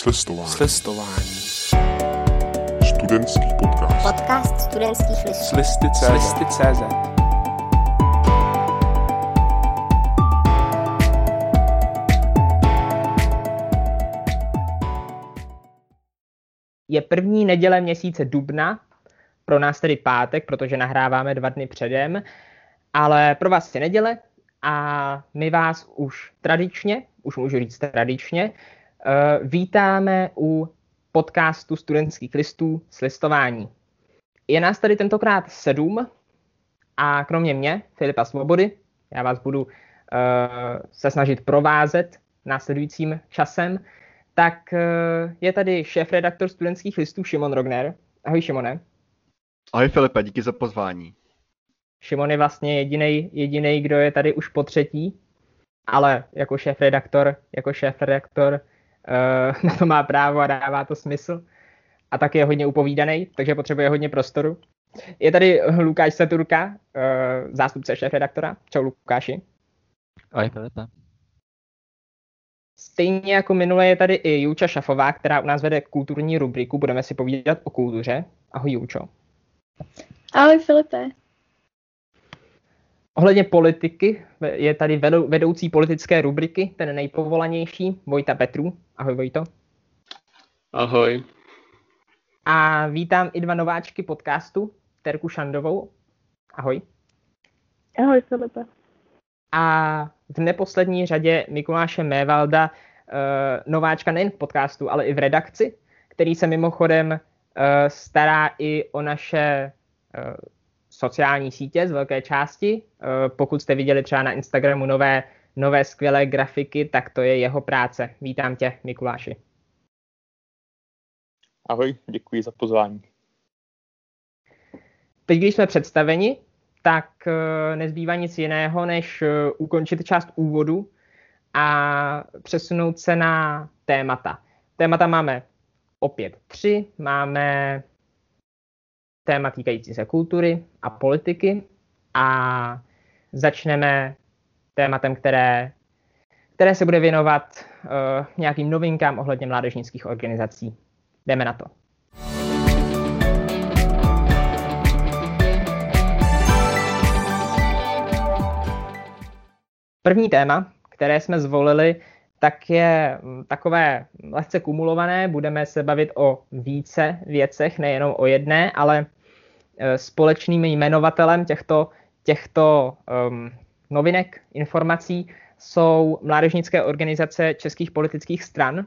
Slistování. Slistování. Studentský podcast. Podcast studentských listů. Slisty.cz Slisty.cz je první neděle měsíce dubna, pro nás tedy pátek, protože nahráváme dva dny předem, ale pro vás je neděle a my vás už tradičně, už můžu říct tradičně, eh, vítáme u podcastu studentských listů s listování. Je nás tady tentokrát sedm a kromě mě, Filipa Svobody, já vás budu uh, se snažit provázet následujícím časem, tak uh, je tady šéf-redaktor studentských listů Šimon Rogner. Ahoj Šimone. Ahoj Filipe, díky za pozvání. Šimon je vlastně jediný, jediný, kdo je tady už po třetí, ale jako šéf-redaktor, jako šéf-redaktor uh, na to má právo a dává to smysl. A tak je hodně upovídaný, takže potřebuje hodně prostoru. Je tady Lukáš Saturka, uh, zástupce šéf-redaktora. Čau Lukáši. Ahoj Filipe. Stejně jako minule je tady i Júča Šafová, která u nás vede kulturní rubriku. Budeme si povídat o kultuře. Ahoj Júčo. Ahoj Filipe. Ohledně politiky je tady vedou, vedoucí politické rubriky, ten nejpovolanější, Vojta Petru. Ahoj Vojto. Ahoj. A vítám i dva nováčky podcastu, Terku Šandovou. Ahoj. Ahoj Filipe. A v neposlední řadě Mikuláše Mévalda, uh, nováčka nejen v podcastu, ale i v redakci, který se mimochodem uh, stará i o naše uh, sociální sítě z velké části. Uh, pokud jste viděli třeba na Instagramu nové, nové skvělé grafiky, tak to je jeho práce. Vítám tě, Mikuláši. Ahoj, děkuji za pozvání. Teď, když jsme představeni, tak nezbývá nic jiného, než ukončit část úvodu a přesunout se na témata. Témata máme opět tři. Máme téma týkající se kultury a politiky a začneme tématem, které, které se bude věnovat uh, nějakým novinkám ohledně mládežnických organizací. Jdeme na to. První téma, které jsme zvolili, tak je takové lehce kumulované. Budeme se bavit o více věcech, nejenom o jedné, ale společným jmenovatelem těchto, těchto um, novinek, informací jsou mládežnické organizace českých politických stran,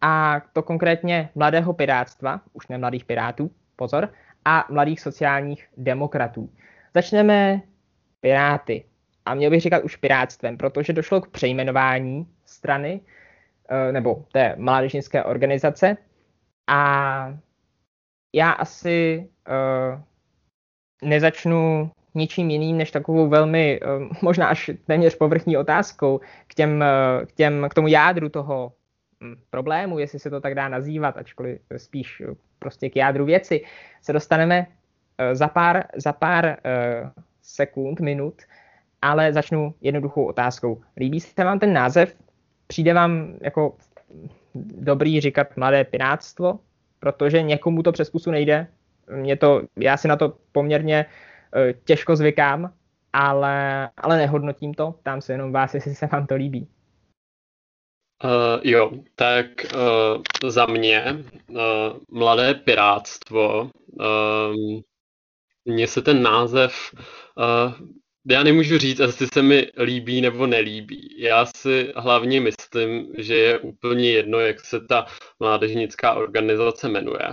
a to konkrétně mladého pirátstva, už ne mladých pirátů, pozor, a mladých sociálních demokratů. Začneme piráty. A měl bych říkat už pirátstvem, protože došlo k přejmenování strany nebo té mládežnické organizace. A já asi uh, nezačnu ničím jiným než takovou velmi, uh, možná až téměř povrchní otázkou k, těm, k, těm, k tomu jádru toho hm, problému, jestli se to tak dá nazývat, ačkoliv spíš prostě k jádru věci, se dostaneme za pár, za pár sekund, minut, ale začnu jednoduchou otázkou. Líbí se vám ten název? Přijde vám jako dobrý říkat mladé piráctvo? protože někomu to přes pusu nejde. Mě to, já si na to poměrně uh, těžko zvykám, ale, ale nehodnotím to. Ptám se jenom vás, jestli se vám to líbí. Uh, jo, tak uh, za mě uh, mladé pirátstvo, uh, mně se ten název uh, já nemůžu říct, jestli se mi líbí nebo nelíbí. Já si hlavně myslím, že je úplně jedno, jak se ta mládežnická organizace jmenuje.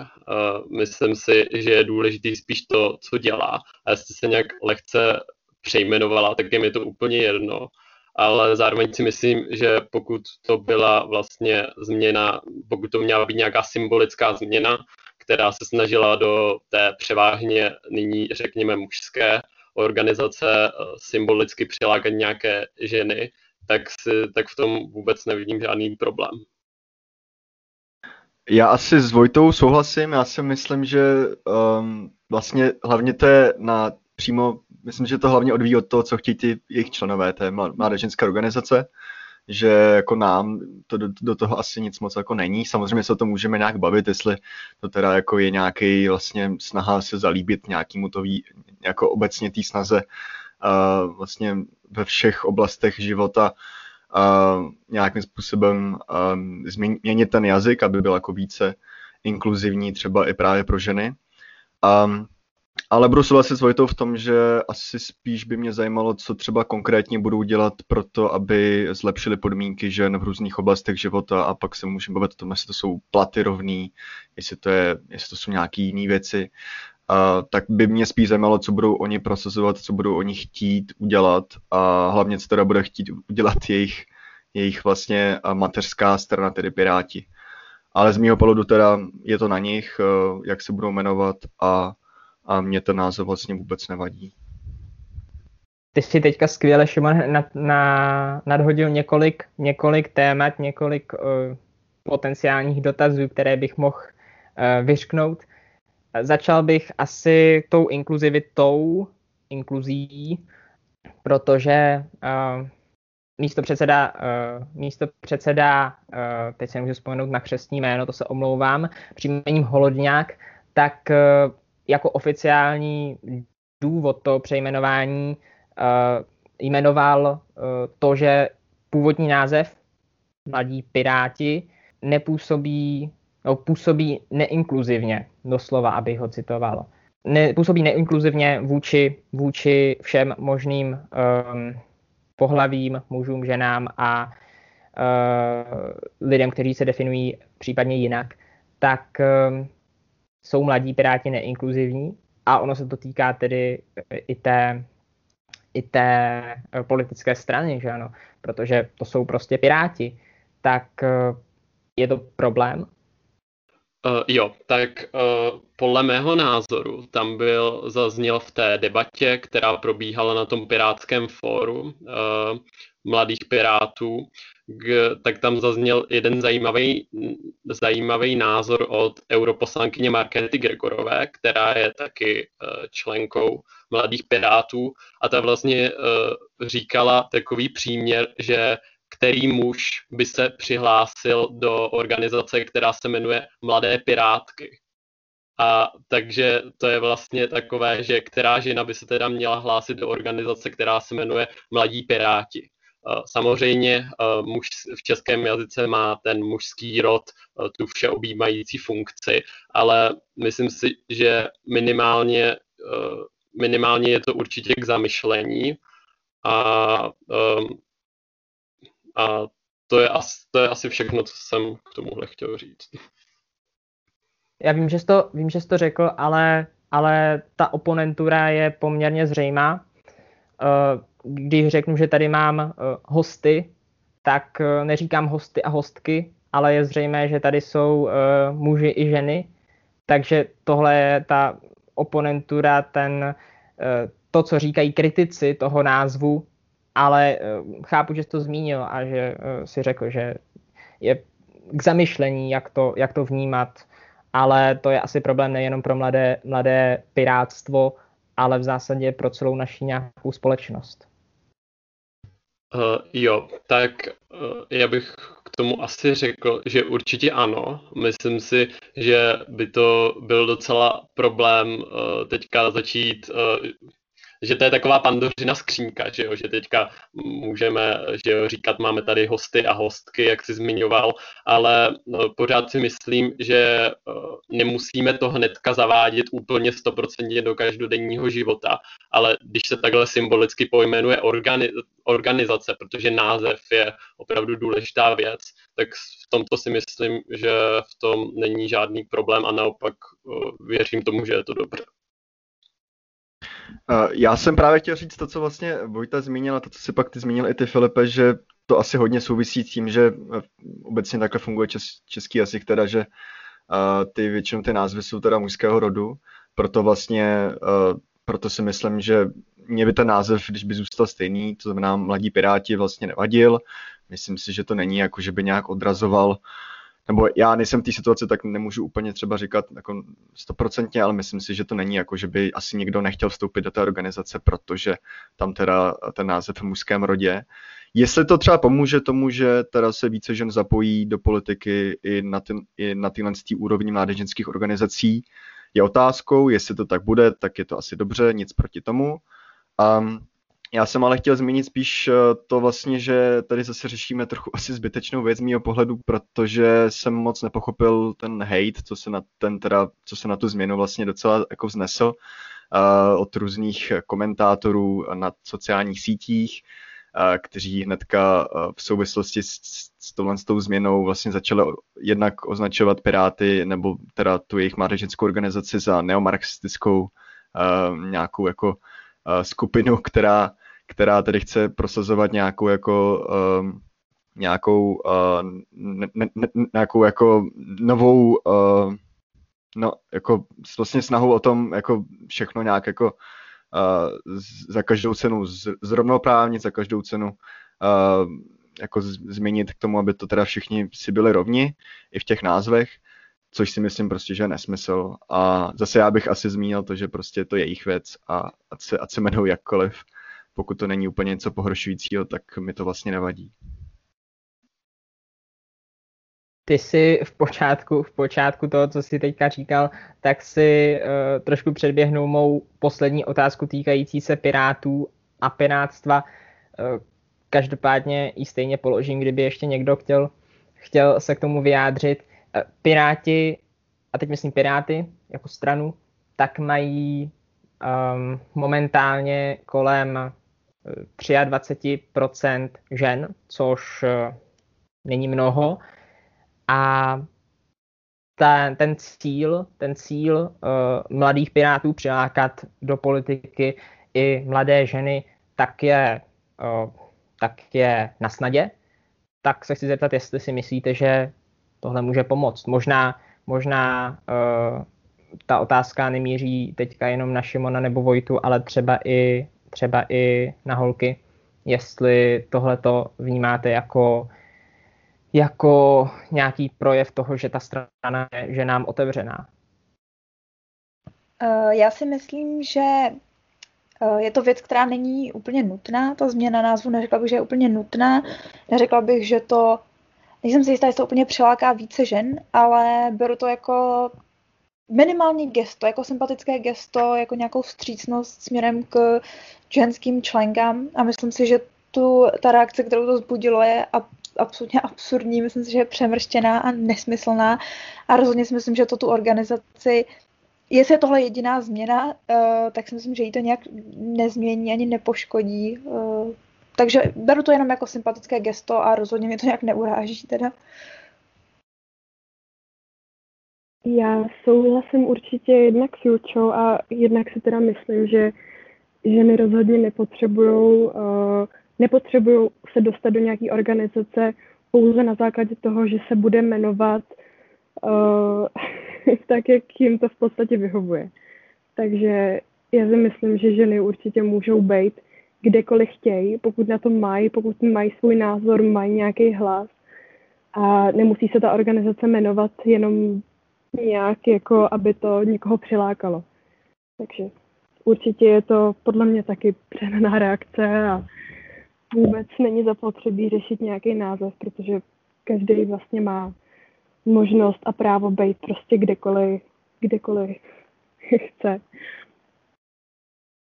Myslím si, že je důležitý spíš to, co dělá. A jestli se nějak lehce přejmenovala, tak je mi to úplně jedno. Ale zároveň si myslím, že pokud to byla vlastně změna, pokud to měla být nějaká symbolická změna, která se snažila do té převážně nyní, řekněme, mužské organizace eh, symbolicky přilákat nějaké ženy, tak, si, tak v tom vůbec nevidím žádný problém. Já asi s Vojtou souhlasím, já si myslím, že um, vlastně hlavně to je na přímo, myslím, že to hlavně odvíjí od toho, co chtějí ty jejich členové té mládežnické organizace. Že jako nám to do, do toho asi nic moc jako není. Samozřejmě se o tom můžeme nějak bavit, jestli to teda jako je nějaký vlastně snaha se zalíbit nějakému to ví, jako obecně té snaze uh, vlastně ve všech oblastech života uh, nějakým způsobem um, změnit ten jazyk, aby byl jako více inkluzivní třeba i právě pro ženy. Um, ale budu souhlasit s Vojtou v tom, že asi spíš by mě zajímalo, co třeba konkrétně budou dělat pro to, aby zlepšili podmínky žen v různých oblastech života a pak se můžeme bavit o tom, jestli to jsou platy rovný, jestli to, je, jestli to jsou nějaké jiné věci. Uh, tak by mě spíš zajímalo, co budou oni prosazovat, co budou oni chtít udělat a hlavně, co teda bude chtít udělat jejich, jejich vlastně mateřská strana, tedy Piráti. Ale z mého pohledu teda je to na nich, uh, jak se budou jmenovat a a mě ten název vlastně vůbec nevadí. Ty si teďka skvěle, Šimon, na, na, nadhodil několik, několik témat, několik uh, potenciálních dotazů, které bych mohl uh, vyřknout. Začal bych asi tou inkluzivitou, inkluzí, protože uh, místo předseda, uh, místo předseda uh, teď se nemůžu vzpomenout na křestní jméno, to se omlouvám, příjmením Holodňák, tak uh, jako oficiální důvod toho přejmenování uh, jmenoval uh, to, že původní název Mladí Piráti nepůsobí, no, působí neinkluzivně, doslova, abych ho citoval. Ne, působí neinkluzivně vůči, vůči všem možným um, pohlavím, mužům, ženám a uh, lidem, kteří se definují případně jinak, tak um, jsou mladí piráti neinkluzivní a ono se to týká tedy e, i té, i té e, politické strany, že ano, protože to jsou prostě piráti, tak e, je to problém? Uh, jo, tak uh, podle mého názoru tam byl, zazněl v té debatě, která probíhala na tom pirátském fóru uh, mladých pirátů, k, tak tam zazněl jeden zajímavý, zajímavý názor od europoslankyně Markety Gregorové, která je taky uh, členkou Mladých Pirátů a ta vlastně uh, říkala takový příměr, že který muž by se přihlásil do organizace, která se jmenuje Mladé Pirátky. A takže to je vlastně takové, že která žena by se teda měla hlásit do organizace, která se jmenuje Mladí Piráti. Samozřejmě muž v českém jazyce má ten mužský rod, tu všeobjímající funkci, ale myslím si, že minimálně, minimálně je to určitě k zamyšlení a, a to, je asi, to je asi všechno, co jsem k tomuhle chtěl říct. Já vím, že jsi to, vím, že jsi to řekl, ale, ale ta oponentura je poměrně zřejmá. Uh, když řeknu, že tady mám uh, hosty, tak uh, neříkám hosty a hostky, ale je zřejmé, že tady jsou muži i ženy, takže tohle je ta oponentura, ten, to, co říkají kritici toho názvu, ale chápu, že jsi to zmínil a že si řekl, že je k zamyšlení, jak to, jak to vnímat, ale to je asi problém nejenom pro mladé, mladé pirátstvo, ale v zásadě pro celou naši nějakou společnost. Uh, jo, tak uh, já bych k tomu asi řekl, že určitě ano. Myslím si, že by to byl docela problém uh, teďka začít uh, že to je taková pandořina skřínka, že jo, že teďka můžeme, že jo, říkat, máme tady hosty a hostky, jak jsi zmiňoval, ale no, pořád si myslím, že uh, nemusíme to hnedka zavádět úplně stoprocentně do každodenního života, ale když se takhle symbolicky pojmenuje organi- organizace, protože název je opravdu důležitá věc, tak v tomto si myslím, že v tom není žádný problém a naopak uh, věřím tomu, že je to dobře. Já jsem právě chtěl říct to, co vlastně Vojta zmínila, to, co si pak ty zmínil i ty, Filipe, že to asi hodně souvisí s tím, že eh, obecně takhle funguje čes, český jazyk, teda, že uh, ty většinou ty názvy jsou teda mužského rodu, proto vlastně, proto si myslím, že mě by ten název, když by zůstal stejný, to znamená Mladí Piráti, vlastně nevadil. Myslím si, že to není jako, že by nějak odrazoval nebo já nejsem v té situaci, tak nemůžu úplně třeba říkat jako stoprocentně, ale myslím si, že to není jako, že by asi někdo nechtěl vstoupit do té organizace, protože tam teda ten název v mužském rodě. Jestli to třeba pomůže tomu, že teda se více žen zapojí do politiky i na, ten, i na tyhle úrovni mládežnických organizací, je otázkou. Jestli to tak bude, tak je to asi dobře, nic proti tomu. Um, já jsem ale chtěl zmínit spíš eh, to vlastně, že tady zase řešíme trochu asi zbytečnou věc z mého pohledu, protože jsem moc nepochopil ten hate, co se na, ten teda, co se na tu změnu vlastně docela jako vznesl uh, od různých komentátorů na sociálních sítích, uh, kteří hnedka v souvislosti s, s, s tou změnou vlastně začali jednak označovat Piráty nebo teda tu jejich mládežnickou organizaci za neomarxistickou uh, nějakou jako skupinu, která která tedy chce prosazovat nějakou jako um, nějakou, uh, ne, ne, ne, nějakou jako novou uh, no, jako vlastně snahou o tom jako všechno nějak jako uh, za každou cenu zrovnoprávnit, za každou cenu uh, jako změnit k tomu, aby to teda všichni si byli rovni i v těch názvech, což si myslím prostě, že je nesmysl. A zase já bych asi zmínil to, že prostě je to jejich věc a ať se, ať se jmenují jakkoliv pokud to není úplně něco pohoršujícího, tak mi to vlastně nevadí. Ty si v počátku, v počátku toho, co jsi teďka říkal, tak si uh, trošku předběhnul mou poslední otázku týkající se pirátů a pirátstva. Uh, každopádně ji stejně položím, kdyby ještě někdo chtěl, chtěl se k tomu vyjádřit. Uh, piráti, a teď myslím Piráty jako stranu, tak mají um, momentálně kolem 23% žen, což eh, není mnoho. A ten, ten cíl, ten cíl uh, mladých pirátů přilákat do politiky i mladé ženy, tak je, uh, tak je na snadě. Tak se chci zeptat, jestli si myslíte, že tohle může pomoct. Možná, možná uh, ta otázka nemíří teďka jenom na Šimona nebo Vojtu, ale třeba i třeba i na holky, jestli tohle to vnímáte jako, jako nějaký projev toho, že ta strana je že nám otevřená. Eh, já si myslím, že eh, je to věc, která není úplně nutná. Ta změna názvu neřekla bych, že je úplně nutná. Neřekla bych, že to, nejsem si jistá, jestli to úplně přiláká více žen, ale beru to jako minimální gesto, jako sympatické gesto, jako nějakou vstřícnost směrem k ženským členkám a myslím si, že tu, ta reakce, kterou to zbudilo, je ab, absolutně absurdní, myslím si, že je přemrštěná a nesmyslná a rozhodně si myslím, že to tu organizaci Jestli je tohle jediná změna, uh, tak si myslím, že jí to nějak nezmění ani nepoškodí. Uh, takže beru to jenom jako sympatické gesto a rozhodně mě to nějak neuráží teda. Já souhlasím určitě jednak s Julčou a jednak si teda myslím, že ženy rozhodně nepotřebují uh, nepotřebují se dostat do nějaké organizace pouze na základě toho, že se bude jmenovat uh, tak, jak jim to v podstatě vyhovuje. Takže já si myslím, že ženy určitě můžou být kdekoliv chtějí, pokud na to mají, pokud mají svůj názor, mají nějaký hlas a nemusí se ta organizace jmenovat jenom nějak, jako aby to někoho přilákalo. Takže určitě je to podle mě taky přenaná reakce a vůbec není zapotřebí řešit nějaký název, protože každý vlastně má možnost a právo být prostě kdekoliv, kdekoliv chce.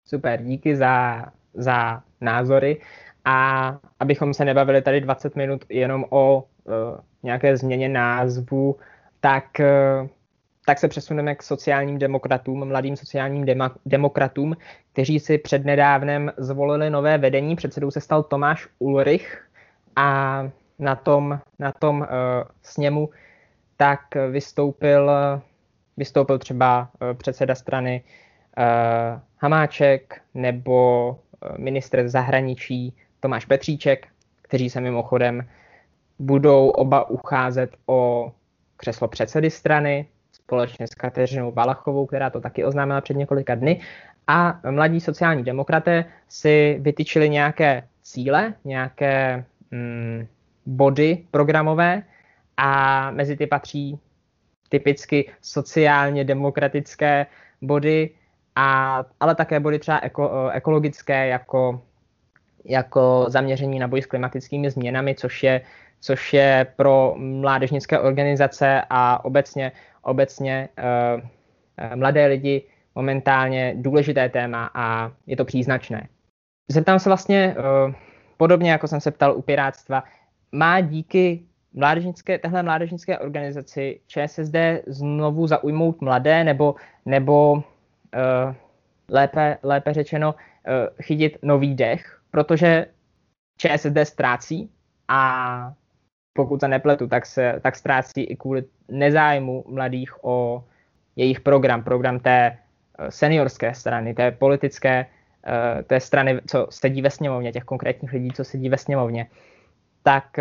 Super, díky za, za názory. A abychom se nebavili tady 20 minut jenom o uh, nějaké změně názvu, tak uh, tak se přesuneme k sociálním demokratům, mladým sociálním dema, demokratům, kteří si přednedávnem zvolili nové vedení. Předsedou se stal Tomáš Ulrich a na tom, na tom uh, sněmu tak vystoupil, vystoupil třeba uh, předseda strany uh, Hamáček nebo ministr zahraničí Tomáš Petříček, kteří se mimochodem budou oba ucházet o křeslo předsedy strany společně s Kateřinou Valachovou, která to taky oznámila před několika dny. A mladí sociální demokraté si vytyčili nějaké cíle, nějaké mm, body programové a mezi ty patří typicky sociálně demokratické body, a, ale také body třeba eko, ekologické, jako, jako zaměření na boj s klimatickými změnami, což je, což je pro mládežnické organizace a obecně, obecně uh, mladé lidi momentálně důležité téma a je to příznačné. Zeptám se vlastně, uh, podobně jako jsem se ptal u Piráctva, má díky mládežnické, téhle mládežnické organizaci ČSSD znovu zaujmout mladé nebo, nebo lépe, lépe řečeno chytit nový dech, protože ČSSD ztrácí a pokud se nepletu, tak, se, tak ztrácí i kvůli nezájmu mladých o jejich program, program té eh, seniorské strany, té politické, té strany, co sedí ve sněmovně, těch konkrétních lidí, co sedí ve sněmovně. Tak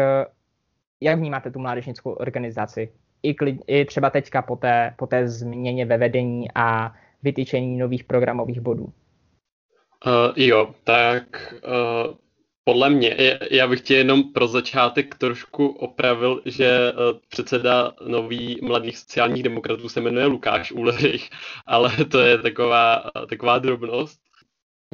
jak vnímáte tu mládežnickou organizaci? I, klid, i třeba teďka po té, po té změně ve vedení a vytyčení nových programových bodů. Uh, jo, tak uh, podle mě, já bych tě jenom pro začátek trošku opravil, že uh, předseda nový mladých sociálních demokratů se jmenuje Lukáš Ulrich, ale to je taková, taková drobnost.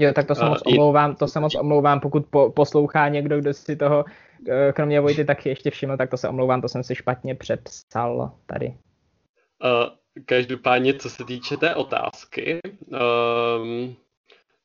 Jo, tak to se moc omlouvám, to se moc omlouvám, pokud po, poslouchá někdo, kdo si toho Eh, kromě Vojty taky ještě všiml, tak to se omlouvám, to jsem si špatně přepsal tady. Každopádně, co se týče té otázky, um,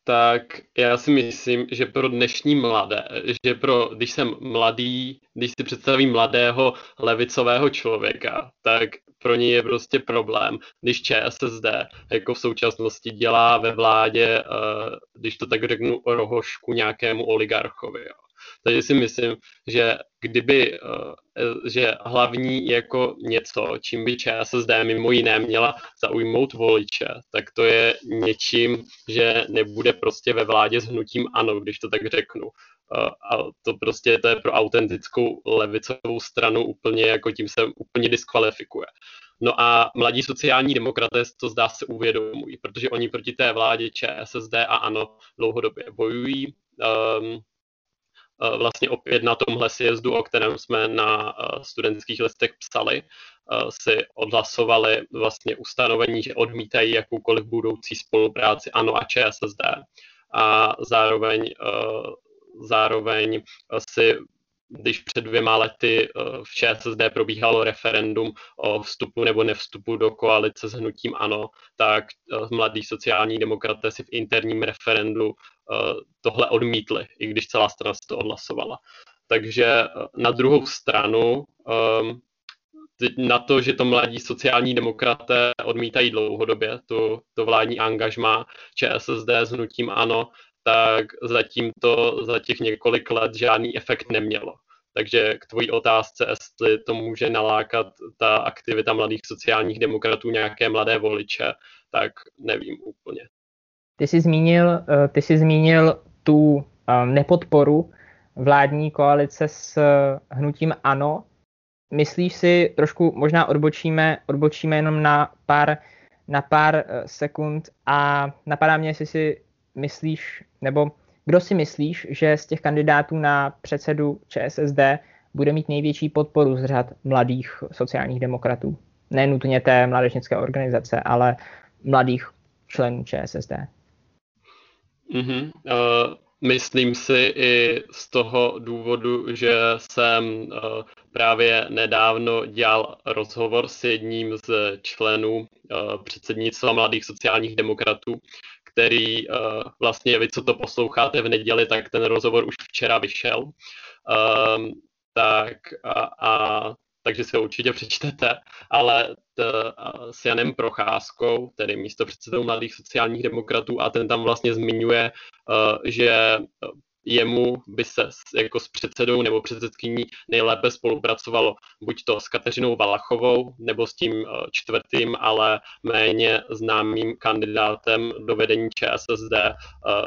tak já si myslím, že pro dnešní mladé, že pro, když jsem mladý, když si představím mladého levicového člověka, tak pro ně je prostě problém, když ČSSD jako v současnosti dělá ve vládě, uh, když to tak řeknu, rohošku nějakému oligarchovi. Jo. Takže si myslím, že kdyby, eh, že hlavní jako něco, čím by ČSSD mimo jiné měla zaujmout voliče, tak to je něčím, že nebude prostě ve vládě s hnutím ano, když to tak řeknu. Eh, a to prostě to je pro autentickou levicovou stranu úplně jako tím se úplně diskvalifikuje. No a mladí sociální demokraté to zdá se uvědomují, protože oni proti té vládě ČSSD a ANO dlouhodobě bojují. Um, vlastně opět na tomhle sjezdu, o kterém jsme na eh, studentských listech psali, eh, si odhlasovali vlastně ustanovení, že odmítají jakoukoliv budoucí spolupráci ANO a ČSSD. A zároveň, zároveň si když před dvěma lety v ČSSD probíhalo referendum o vstupu nebo nevstupu do koalice s hnutím ANO, tak mladí sociální demokraté si v interním referendu Eh, tohle odmítli, i když celá strana si to odhlasovala. Takže eh, na druhou stranu, ehm, na to, že to mladí sociální demokraté odmítají dlouhodobě, to, to vládní angažma ČSSD s hnutím ANO, tak zatím to za těch několik let žádný efekt nemělo. Takže k tvojí otázce, jestli to může nalákat ta aktivita mladých sociálních demokratů nějaké mladé voliče, tak nevím úplně. Ty jsi zmínil, eh, ty jsi zmínil tu eh, nepodporu vládní koalice s eh, hnutím ANO. Myslíš si, trošku možná odbočíme, odbočíme jenom na pár, na pár sekund a napadá mě, jestli si myslíš, nebo kdo si myslíš, že z těch kandidátů na předsedu ČSSD bude mít největší podporu z řad mladých sociálních demokratů? Nenutně té mládežnické organizace, ale mladých členů ČSSD. Mm-hmm. Uh, myslím si i z toho důvodu, že jsem uh, právě nedávno dělal rozhovor s jedním z členů uh, předsednictva mladých sociálních demokratů, který uh, vlastně, vy co to posloucháte v neděli, tak ten rozhovor už včera vyšel. Uh, tak a, a takže si ho určitě přečtete, ale t, s Janem Procházkou, tedy místo předsedou mladých sociálních demokratů, a ten tam vlastně zmiňuje, že jemu by se jako s předsedou nebo předsedkyní nejlépe spolupracovalo buď to s Kateřinou Valachovou nebo s tím čtvrtým, ale méně známým kandidátem do vedení ČSSD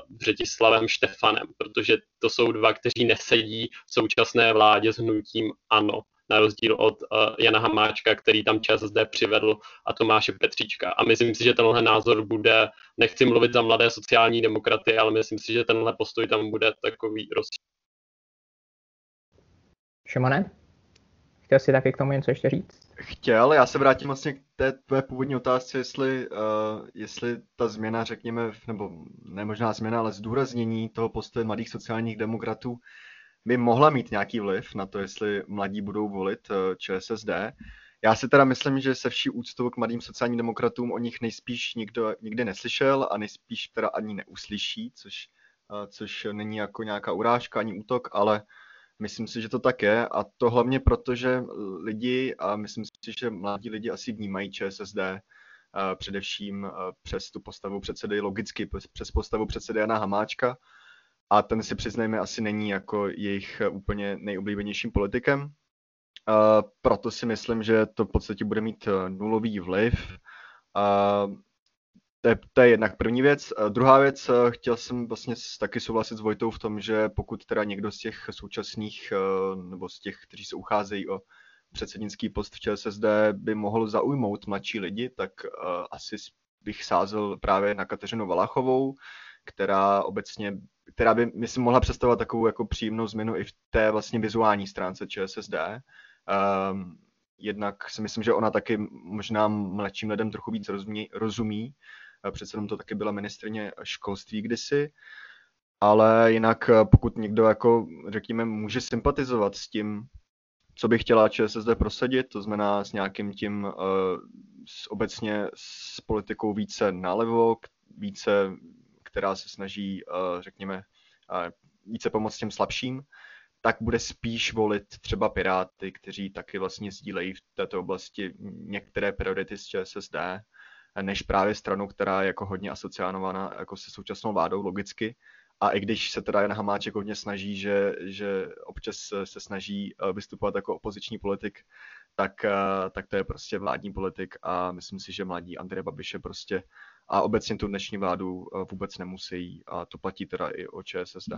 Břetislavem Štefanem, protože to jsou dva, kteří nesedí v současné vládě s hnutím ANO na rozdíl od uh, Jana Hamáčka, který tam ČSSD přivedl a Tomáše Petříčka. A myslím si, že tenhle názor bude, nechci mluvit za mladé sociální demokraty, ale myslím si, že tenhle postoj tam bude takový roz. Šimone? Chtěl jsi taky k tomu něco ještě říct? Chtěl, já se vrátím vlastně k té tvé původní otázce, jestli, uh, jestli ta změna, řekněme, nebo ne možná změna, ale zdůraznění toho postoje mladých sociálních demokratů by mohla mít nějaký vliv na to, jestli mladí budou volit uh, ČSSD. Já si teda myslím, že se vší úctou k mladým sociálním demokratům o nich nejspíš nikdo nikdy neslyšel a nejspíš teda ani neuslyší, což, uh, což není jako nějaká urážka ani útok, ale Myslím si, že to tak je a to hlavně proto, že lidi a myslím si, že mladí lidi asi vnímají ČSSD uh, především přes tu postavu předsedy, logicky přes postavu předsedy Jana Hamáčka a ten si přiznejme asi není jako jejich úplně nejoblíbenějším politikem. Uh, proto si myslím, že to v podstatě bude mít nulový vliv. Uh, to je, to je jednak první věc. Druhá věc, chtěl jsem vlastně taky souhlasit s Vojtou v tom, že pokud teda někdo z těch současných, nebo z těch, kteří se ucházejí o předsednický post v ČSSD, by mohl zaujmout mladší lidi, tak asi bych sázel právě na Kateřinu Valachovou, která obecně, která by, myslím, mohla představovat takovou jako příjemnou změnu i v té vlastně vizuální stránce ČSSD. Um, jednak si myslím, že ona taky možná mladším lidem trochu víc rozumí, rozumí přece jenom to taky byla ministrně školství kdysi, ale jinak eh, pokud někdo jako, řekněme, může sympatizovat s tím, co by chtěla ČSSD prosadit, to znamená s nějakým tím uh, s obecně s politikou více nalevo, více, která se snaží, uh, řekněme, více pomoct těm slabším, tak bude spíš volit třeba Piráty, kteří taky vlastně sdílejí v této oblasti některé priority z ČSSD než právě stranu, která je jako hodně asociánovaná jako se současnou vládou logicky. A i když se teda Jan Hamáček hodně snaží, že, že občas se snaží eh, vystupovat jako opoziční politik, tak, eh, tak to je prostě vládní politik a myslím si, že mladí Andreje Babiše prostě a obecně tu dnešní vládu eh, vůbec nemusí a to platí teda i o ČSSD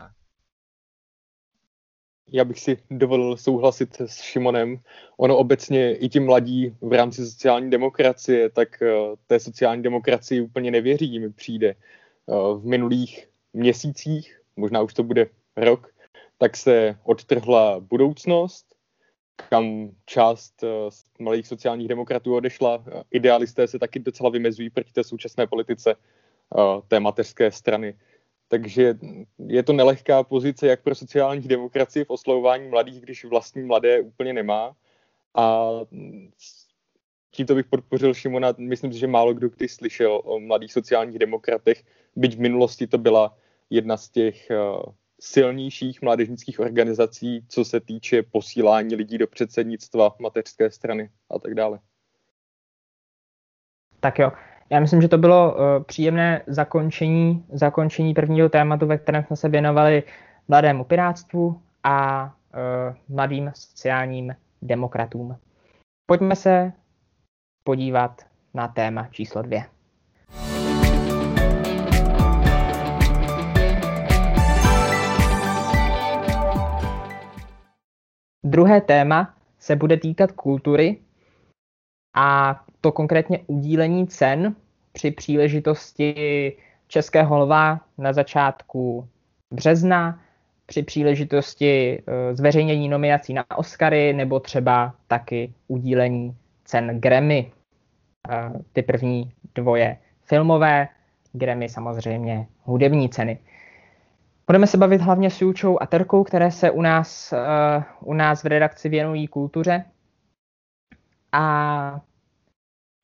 já bych si dovolil souhlasit s Šimonem. Ono obecně i ti mladí v rámci sociální demokracie, tak eh, té sociální demokracii úplně nevěří, mi přijde. Eh, v minulých měsících, možná už to bude rok, tak se odtrhla budoucnost, kam část eh, malých sociálních demokratů odešla. Idealisté se taky docela vymezují proti té současné politice té mateřské strany. Takže je to nelehká pozice jak pro sociální demokracii v oslovování mladých, když vlastní mladé úplně nemá. A tímto bych podpořil Šimona. Myslím si, že málo kdo kdy slyšel o mladých sociálních demokratech, byť v minulosti to byla jedna z těch eh, silnějších mládežnických organizací, co se týče posílání lidí do předsednictva mateřské strany a tak dále. Tak jo, já myslím, že to bylo uh, příjemné zakončení, zakončení prvního tématu, ve kterém jsme se věnovali mladému piráctvu a uh, mladým sociálním demokratům. Pojďme se podívat na téma číslo dvě. Druhé téma se bude týkat kultury a to konkrétně udílení cen při příležitosti Českého lva na začátku března, při příležitosti eh, zveřejnění nominací na Oscary nebo třeba taky udílení cen Grammy. Eh, ty první dvoje filmové, Grammy samozřejmě hudební ceny. Budeme se bavit hlavně s Jučou a Terkou, které se u nás, uh, u nás v redakci věnují kultuře. A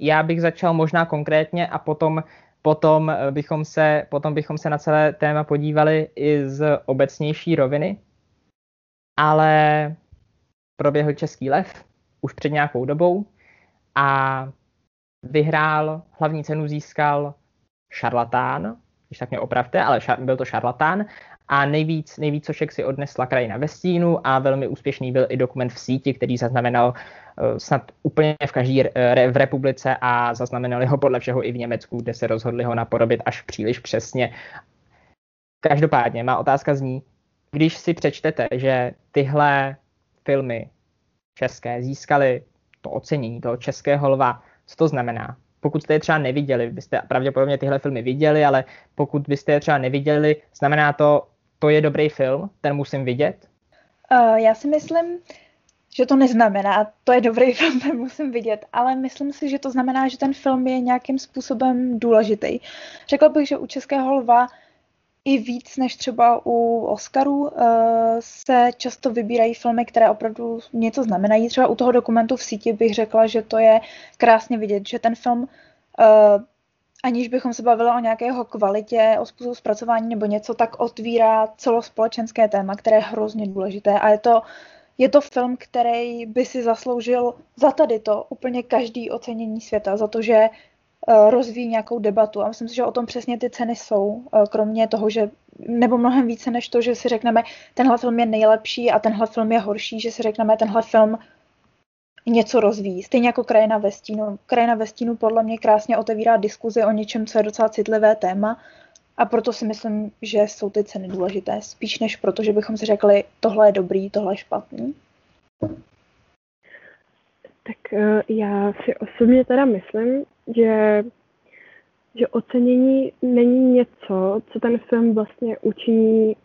já bych začal možná konkrétně a potom, potom, bychom se, potom bychom se na celé téma podívali i z obecnější roviny. Ale proběhl Český lev už před nějakou dobou a vyhrál, hlavní cenu získal šarlatán, když tak mě opravte, ale byl to šarlatán a nejvíc, nejvíc sošek si odnesla krajina ve stínu a velmi úspěšný byl i dokument v síti, který zaznamenal uh, snad úplně v každé v republice a zaznamenali ho podle všeho i v Německu, kde se rozhodli ho napodobit až příliš přesně. Každopádně, má otázka zní, když si přečtete, že tyhle filmy české získaly to ocenění toho českého lva, co to znamená? pokud jste je třeba neviděli, byste pravděpodobně tyhle filmy viděli, ale pokud byste je třeba neviděli, znamená to, to je dobrý film, ten musím vidět? Uh, já si myslím, že to neznamená, to je dobrý film, ten musím vidět, ale myslím si, že to znamená, že ten film je nějakým způsobem důležitý. Řekla bych, že u Českého lva i víc než třeba u Oscarů uh, se často vybírají filmy, které opravdu něco znamenají. Třeba u toho dokumentu v síti bych řekla, že to je krásně vidět, že ten film, uh, aniž bychom se bavili o nějakého kvalitě, o způsobu zpracování nebo něco, tak otvírá celospolečenské téma, které je hrozně důležité a je to je to film, který by si zasloužil za tady to úplně každý ocenění světa, za to, že Eh, rozvíjí nějakou debatu. A myslím si, že o tom přesně ty ceny jsou, eh, kromě toho, že, nebo mnohem více než to, že si řekneme, tenhle film je nejlepší a tenhle film je horší, že si řekneme, tenhle film něco rozvíjí. Stejně jako Krajina ve stínu. Krajina ve stínu podle mě krásně otevírá diskuzi o něčem, co je docela citlivé téma a proto si myslím, že jsou ty ceny důležité. Spíš než proto, že bychom si řekli, tohle je dobrý, tohle je špatný. Tak uh, já si osobně teda myslím, že, že ocenění není něco, co ten film vlastně učiní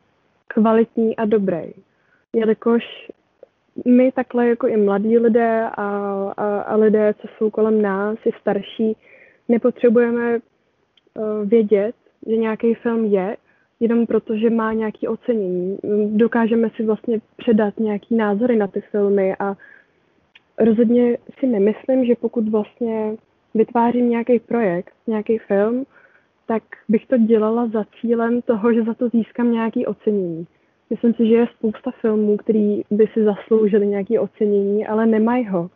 kvalitní a dobrý. Jelikož my takhle jako i mladí lidé a, a, a lidé, co jsou kolem nás, i starší, nepotřebujeme uh, vědět, že nějaký film je, jenom proto, že má nějaké ocenění. Dokážeme si vlastně předat nějaký názory na ty filmy a rozhodně si nemyslím, že pokud vlastně vytvářím nějaký projekt, nějaký film, tak bych to dělala za cílem toho, že za to získám nějaký ocenění. Myslím si, že je spousta filmů, který by si zasloužili nějaké ocenění, ale nemají ho.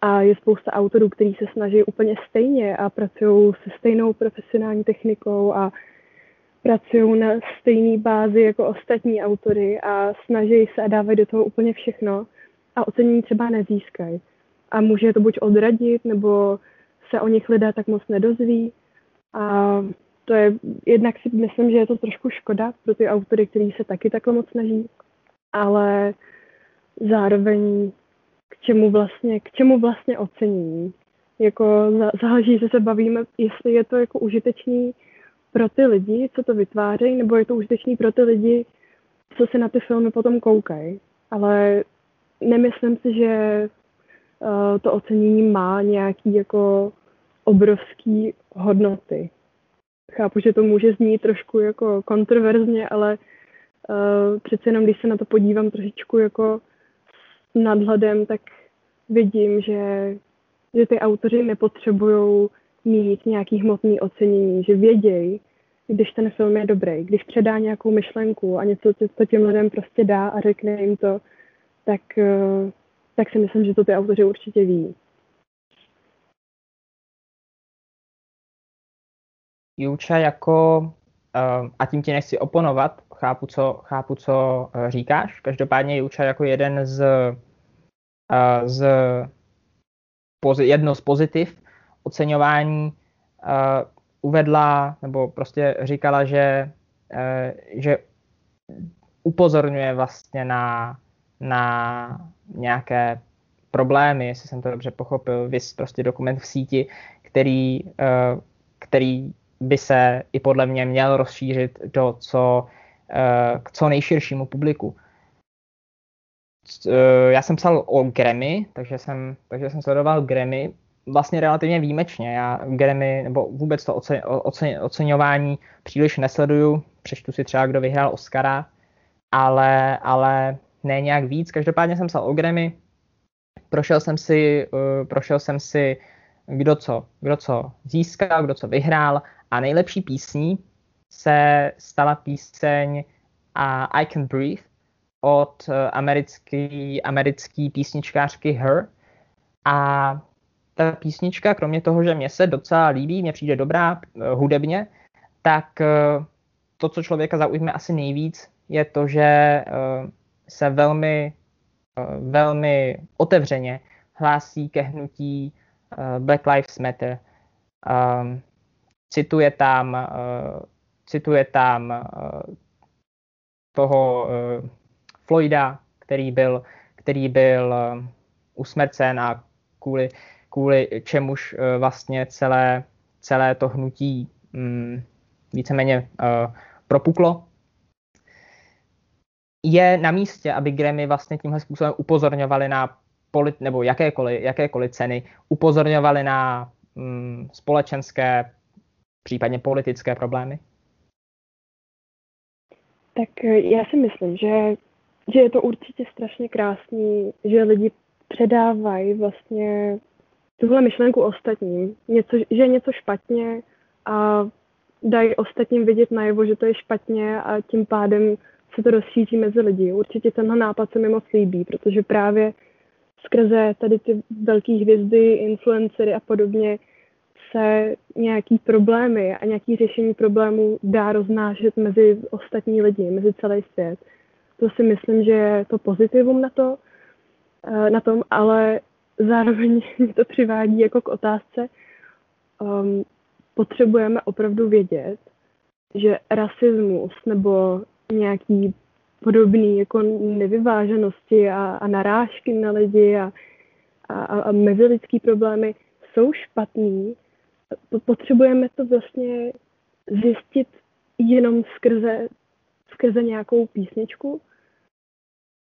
A je spousta autorů, kteří se snaží úplně stejně a pracují se stejnou profesionální technikou a pracují na stejné bázi jako ostatní autory a snaží se a dávají do toho úplně všechno a ocenění třeba nezískají. A může to buď odradit, nebo se o nich lidé tak moc nedozví. A to je, jednak si myslím, že je to trošku škoda pro ty autory, kteří se taky takhle moc snaží, ale zároveň k čemu vlastně, k čemu vlastně ocenění. Jako záleží, že se bavíme, jestli je to jako užitečný pro ty lidi, co to vytvářejí, nebo je to užitečný pro ty lidi, co se na ty filmy potom koukají. Ale nemyslím si, že uh, to ocenění má nějaký jako obrovský hodnoty. Chápu, že to může znít trošku jako kontroverzně, ale uh, přece jenom, když se na to podívám trošičku jako s nadhledem, tak vidím, že, že ty autoři nepotřebují mít nějaký hmotný ocenění, že vědějí, když ten film je dobrý, když předá nějakou myšlenku a něco, co těm lidem prostě dá a řekne jim to, tak, uh, tak si myslím, že to ty autoři určitě ví. Juča jako, uh, a tím ti nechci oponovat, chápu, co, chápu, co uh, říkáš, každopádně Juča jako jeden z, uh, z jedno z pozitiv oceňování uh, uvedla, nebo prostě říkala, že, uh, že upozorňuje vlastně na, na nějaké problémy, jestli jsem to dobře pochopil, vys prostě dokument v síti, který, který by se i podle mě měl rozšířit do co, eh, k co nejširšímu publiku. Eh, já jsem psal o Grammy, takže jsem, takže jsem sledoval Grammy vlastně relativně výjimečně. Já Grammy nebo vůbec to ocen, ocen, oceňování příliš nesleduju. Přečtu si třeba, kdo vyhrál Oscara, ale, ale ne nějak víc. Každopádně jsem psal o Grammy. Prošel jsem si, uh, prošel jsem si kdo co, kdo co získal, kdo co vyhrál a nejlepší písní se stala píseň uh, I Can Breathe od uh, americký, americký písničkářky Her. A ta písnička, kromě toho, že mě se docela líbí, mě přijde dobrá uh, hudebně, tak uh, to, co člověka zaujme asi nejvíc, je to, že se velmi, velmi otevřeně hlásí ke hnutí Black Lives Matter. Um, cituje tam, uh, cituje tam uh, toho uh, Floyda, který byl, který byl usmrcen a kvůli, kvůli čemuž vlastně celé, celé to hnutí um, víceméně propuklo. Je na místě, aby Grammy vlastně tímhle způsobem upozorňovali na polit, nebo jakékoliv, jakékoliv ceny upozorňovali na mm, společenské, případně politické problémy? Tak eh, já si myslím, že, že je to určitě strašně krásný, že lidi předávají vlastně tuhle myšlenku ostatním, něco, že je něco špatně a dají ostatním vidět najevo, že to je špatně a tím pádem se to rozšíří mezi lidi. Určitě tenhle nápad se mi moc líbí, protože právě skrze tady ty velké hvězdy, influencery a podobně se nějaký problémy a nějaký řešení problémů dá roznášet mezi ostatní lidi, mezi celý svět. To si myslím, že je to pozitivum na to, eh, na tom, ale zároveň mě to přivádí jako k otázce, um, potřebujeme opravdu vědět, že rasismus nebo nějaký podobný jako nevyváženosti a, a narážky na lidi a, a, a mezilidský problémy jsou špatný. Potřebujeme to vlastně zjistit jenom skrze, skrze nějakou písničku.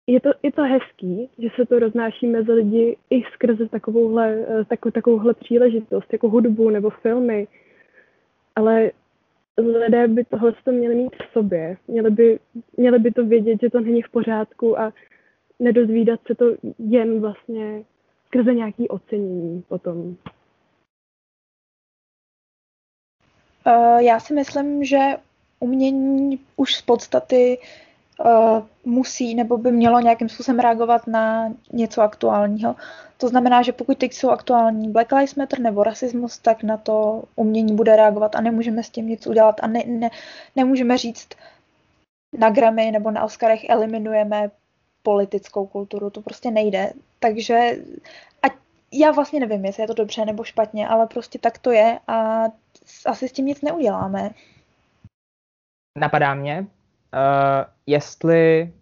Je to, je to hezký, že se to roznáší mezi lidi i skrze takovouhle, takovou, takovouhle příležitost, jako hudbu nebo filmy, ale lidé by tohle to měli mít v sobě. Měli by, měli by to vědět, že to není v pořádku a nedozvídat se to jen vlastně skrze nějaký ocenění potom. Já si myslím, že umění už z podstaty uh, musí nebo by mělo nějakým způsobem reagovat na něco aktuálního. To znamená, že pokud teď jsou aktuální Black Lives Matter nebo rasismus, tak na to umění bude reagovat a nemůžeme s tím nic udělat a ne, ne, nemůžeme říct na Grammy nebo na Oscarech eliminujeme politickou kulturu, to prostě nejde. Takže a já vlastně nevím, jestli je to dobře nebo špatně, ale prostě tak to je a asi s tím nic neuděláme. Napadá mě, uh, jestli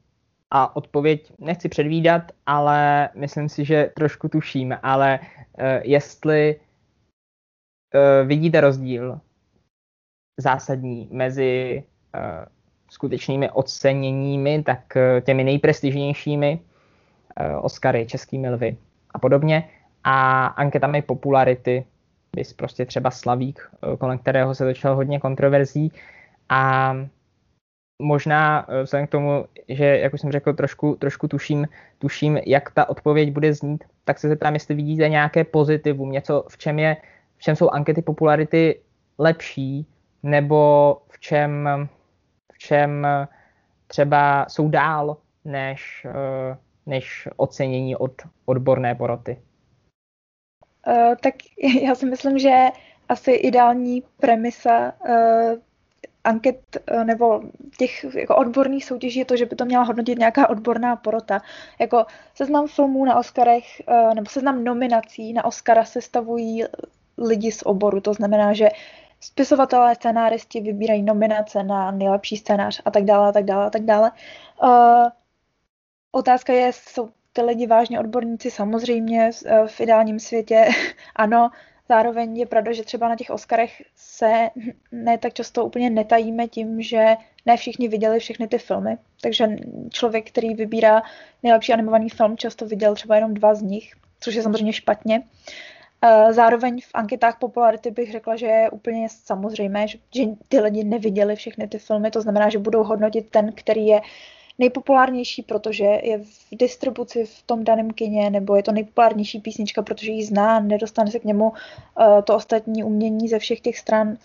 a odpověď nechci předvídat, ale myslím si, že trošku tuším, ale uh, jestli uh, vidíte rozdíl zásadní mezi uh, skutečnými oceněními, tak uh, těmi nejprestižnějšími uh, Oscary, českými lvy a podobně, a anketami popularity, bys prostě třeba Slavík, uh, kolem kterého se začalo hodně kontroverzí, a možná eh, vzhledem k tomu, že, jak už jsem řekl, trošku, trošku tuším, tuším, jak ta odpověď bude znít, tak se zeptám, jestli vidíte nějaké pozitivum, něco, v čem, je, v čem jsou ankety popularity lepší, nebo v čem, v čem třeba jsou dál než, eh, než ocenění od odborné poroty. Uh, tak já si myslím, že asi ideální premisa uh, anket eh, nebo těch jako odborných soutěží je to, že by to měla hodnotit nějaká odborná porota. Jako seznam filmů na Oscarech eh, nebo seznam nominací na Oscara sestavují lidi z oboru. To znamená, že spisovatelé, scénáristi vybírají nominace na nejlepší scénář a tak dále, a tak dále, a tak dále. Uh, otázka je, jsou ty lidi vážně odborníci? Samozřejmě v ideálním světě ano, Zároveň je pravda, že třeba na těch Oscarech se ne tak často úplně netajíme tím, že ne všichni viděli všechny ty filmy. Takže člověk, který vybírá nejlepší animovaný film, často viděl třeba jenom dva z nich, což je samozřejmě špatně. Zároveň v anketách popularity bych řekla, že je úplně samozřejmé, že ty lidi neviděli všechny ty filmy, to znamená, že budou hodnotit ten, který je nejpopulárnější, protože je v distribuci v tom daném kině, nebo je to nejpopulárnější písnička, protože ji zná, nedostane se k němu uh, to ostatní umění ze všech těch stran.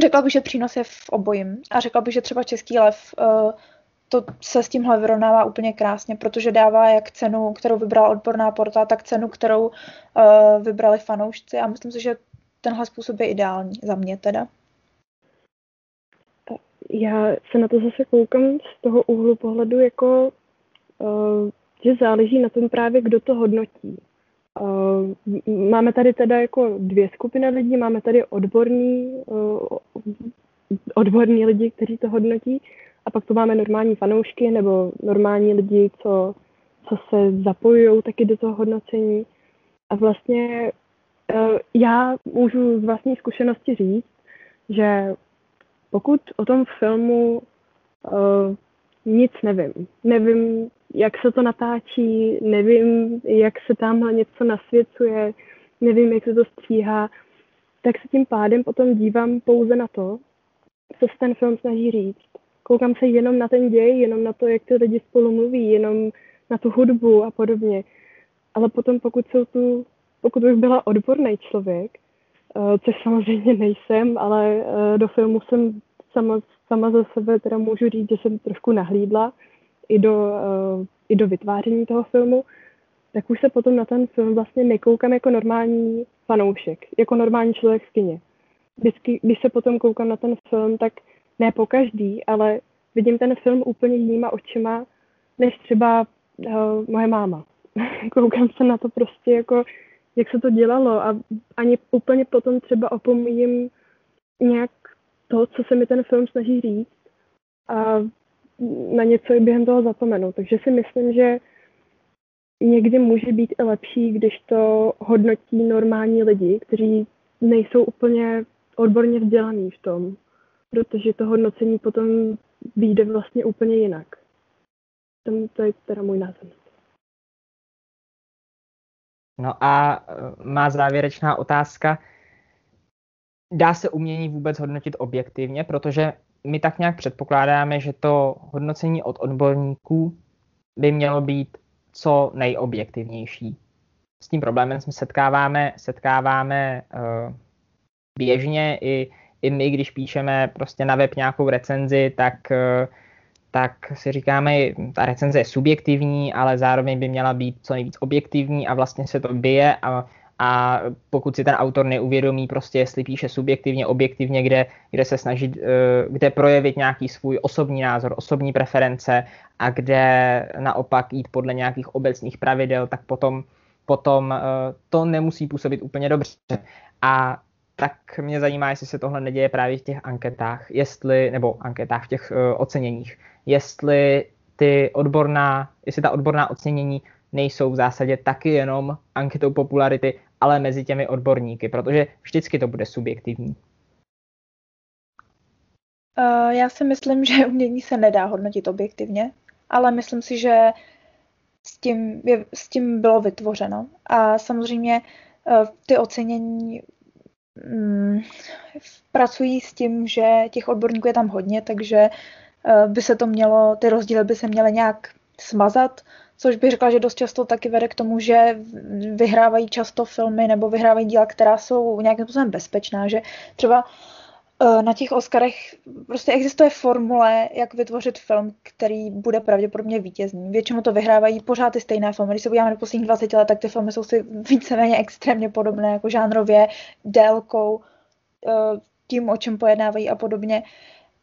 Řekla bych, že přínos je v obojím. A řekla bych, že třeba Český lev uh, to se s tímhle vyrovnává úplně krásně, protože dává jak cenu, kterou vybrala odborná porta, tak cenu, kterou uh, vybrali fanoušci a myslím si, že tenhle způsob je ideální za mě teda já se na to zase koukám z toho úhlu pohledu jako, uh, že záleží na tom právě, kdo to hodnotí. Uh, máme tady teda jako dvě skupiny lidí, máme tady odborní, uh, odborní lidi, kteří to hodnotí, a pak tu máme normální fanoušky nebo normální lidi, co, co se zapojují taky do toho hodnocení. A vlastně uh, já můžu z vlastní zkušenosti říct, že pokud o tom filmu uh, nic nevím, nevím jak se to natáčí, nevím, jak se tamhle něco nasvěcuje, nevím, jak se to stříhá, tak se tím pádem potom dívám pouze na to, co se ten film snaží říct. Koukám se jenom na ten děj, jenom na to, jak ty lidi spolu mluví, jenom na tu hudbu a podobně. Ale potom, pokud jsou tu, pokud bych byla odborný člověk, což samozřejmě nejsem, ale uh, do filmu jsem sama, sama za sebe teda můžu říct, že jsem trošku nahlídla i do, uh, i do vytváření toho filmu, tak už se potom na ten film vlastně nekoukám jako normální fanoušek, jako normální člověk v kině. Vždycky, když se potom koukám na ten film, tak ne po každý, ale vidím ten film úplně jinýma očima, než třeba uh, moje máma. koukám se na to prostě jako, jak se to dělalo a ani úplně potom třeba opomíjím nějak to, co se mi ten film snaží říct a na něco i během toho zapomenu. Takže si myslím, že někdy může být i lepší, když to hodnotí normální lidi, kteří nejsou úplně odborně vzdělaný v tom, protože to hodnocení potom vyjde vlastně úplně jinak. To je teda můj názor. No a e, má závěrečná otázka. Dá se umění vůbec hodnotit objektivně, protože my tak nějak předpokládáme, že to hodnocení od odborníků by mělo být co nejobjektivnější. S tím problémem jsme setkáváme, setkáváme uh, běžně i, i my, když píšeme prostě na web nějakou recenzi, tak, uh, tak si říkáme, ta recenze je subjektivní, ale zároveň by měla být co nejvíc objektivní a vlastně se to bije a a pokud si ten autor neuvědomí prostě, jestli píše subjektivně, objektivně, kde, kde se snaží, eh, kde projevit nějaký svůj osobní názor, osobní preference a kde naopak jít podle nějakých obecných pravidel, tak potom, potom eh, to nemusí působit úplně dobře. A tak mě zajímá, jestli se tohle neděje právě v těch anketách, jestli, nebo anketách v těch uh, oceněních, jestli ty odborná, jestli ta odborná ocenění nejsou v zásadě taky jenom anketou popularity, ale mezi těmi odborníky, protože vždycky to bude subjektivní. Uh, já si myslím, že umění se nedá hodnotit objektivně, ale myslím si, že s tím, je, s tím bylo vytvořeno. A samozřejmě uh, ty ocenění um, pracují s tím, že těch odborníků je tam hodně, takže by se to mělo, ty rozdíly by se měly nějak smazat což bych řekla, že dost často taky vede k tomu, že vyhrávají často filmy nebo vyhrávají díla, která jsou nějakým způsobem bezpečná, že třeba eh, na těch Oscarech prostě existuje formule, jak vytvořit film, který bude pravděpodobně vítězný. Většinou to vyhrávají pořád ty stejné filmy. Když se podíváme do posledních 20 let, tak ty filmy jsou si víceméně extrémně podobné, jako žánrově, délkou, eh, tím, o čem pojednávají a podobně.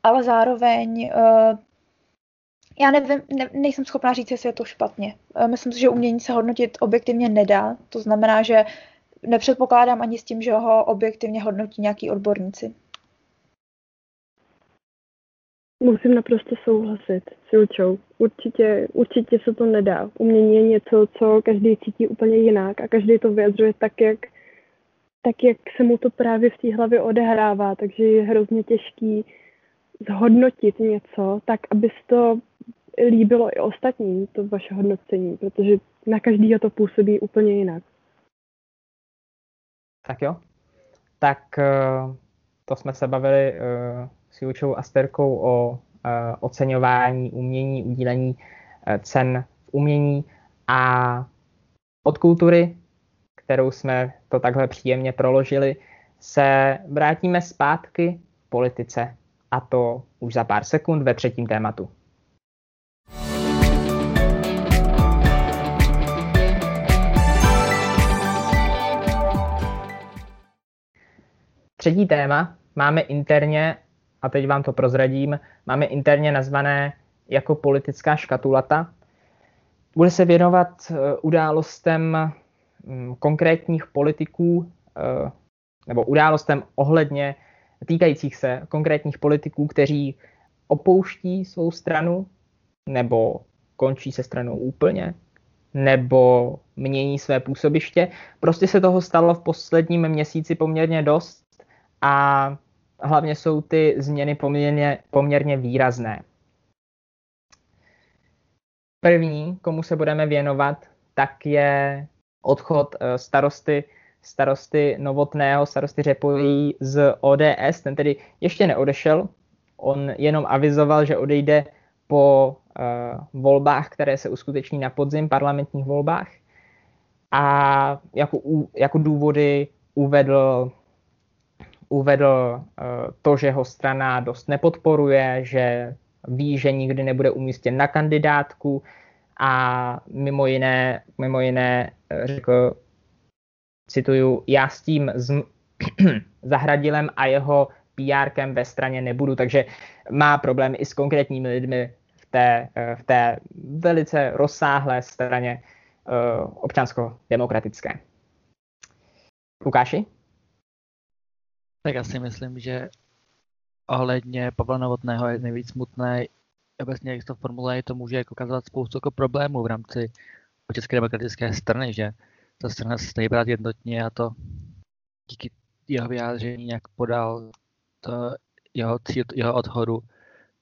Ale zároveň eh, já nevím, ne, nejsem schopná říct, jestli je to špatně. E, myslím si, že umění se hodnotit objektivně nedá. To znamená, že nepředpokládám ani s tím, že ho objektivně hodnotí nějaký odborníci. Musím naprosto souhlasit s Julčou. Určitě, určitě se to nedá. Umění je něco, co každý cítí úplně jinak a každý to vyjadřuje tak, jak, tak, jak se mu to právě v té hlavě odehrává. Takže je hrozně těžký zhodnotit něco tak, aby to líbilo i ostatním, to vaše hodnocení, protože na každýho to působí úplně jinak. Tak jo. Tak eh, to jsme se bavili eh, s Jučou Asterkou o eh, oceňování umění, udílení cen v umění a od kultury, kterou jsme to takhle příjemně proložili, se vrátíme zpátky v politice a to už za pár sekund ve třetím tématu. Třetí téma máme interně, a teď vám to prozradím, máme interně nazvané jako politická škatulata. Bude se věnovat eh, událostem mm, konkrétních politiků eh, nebo událostem ohledně týkajících se konkrétních politiků, kteří opouští svou stranu nebo končí se stranou úplně, nebo mění své působiště. Prostě se toho stalo v posledním měsíci poměrně dost a hlavně jsou ty změny poměrně, poměrně výrazné. První, komu se budeme věnovat, tak je odchod eh, starosty, starosty Novotného, starosty Řepojí z ODS. Ten tedy ještě neodešel, on jenom avizoval, že odejde po uh, volbách, které se uskuteční na podzim, parlamentních volbách. A jako, jako důvody uvedl, uvedl uh, to, že ho strana dost nepodporuje, že ví, že nikdy nebude umístěn na kandidátku a mimo jiné, mimo jiné eh, řekl, cituju, já s tím z, Zahradilem a jeho pr ve straně nebudu, takže má problémy i s konkrétními lidmi v té, eh, v té velice rozsáhlé straně uh, občansko-demokratické. Lukáši? Tak já si myslím, že ohledně Pavla Novotného je nejvíc smutné, obecně jak to formuluje, to může jako ukazovat spoustu jako problémů v rámci České demokratické strany, že ta strana se stají brát jednotně a to díky jeho vyjádření, jak podal to jeho, cíl, jeho odhodu,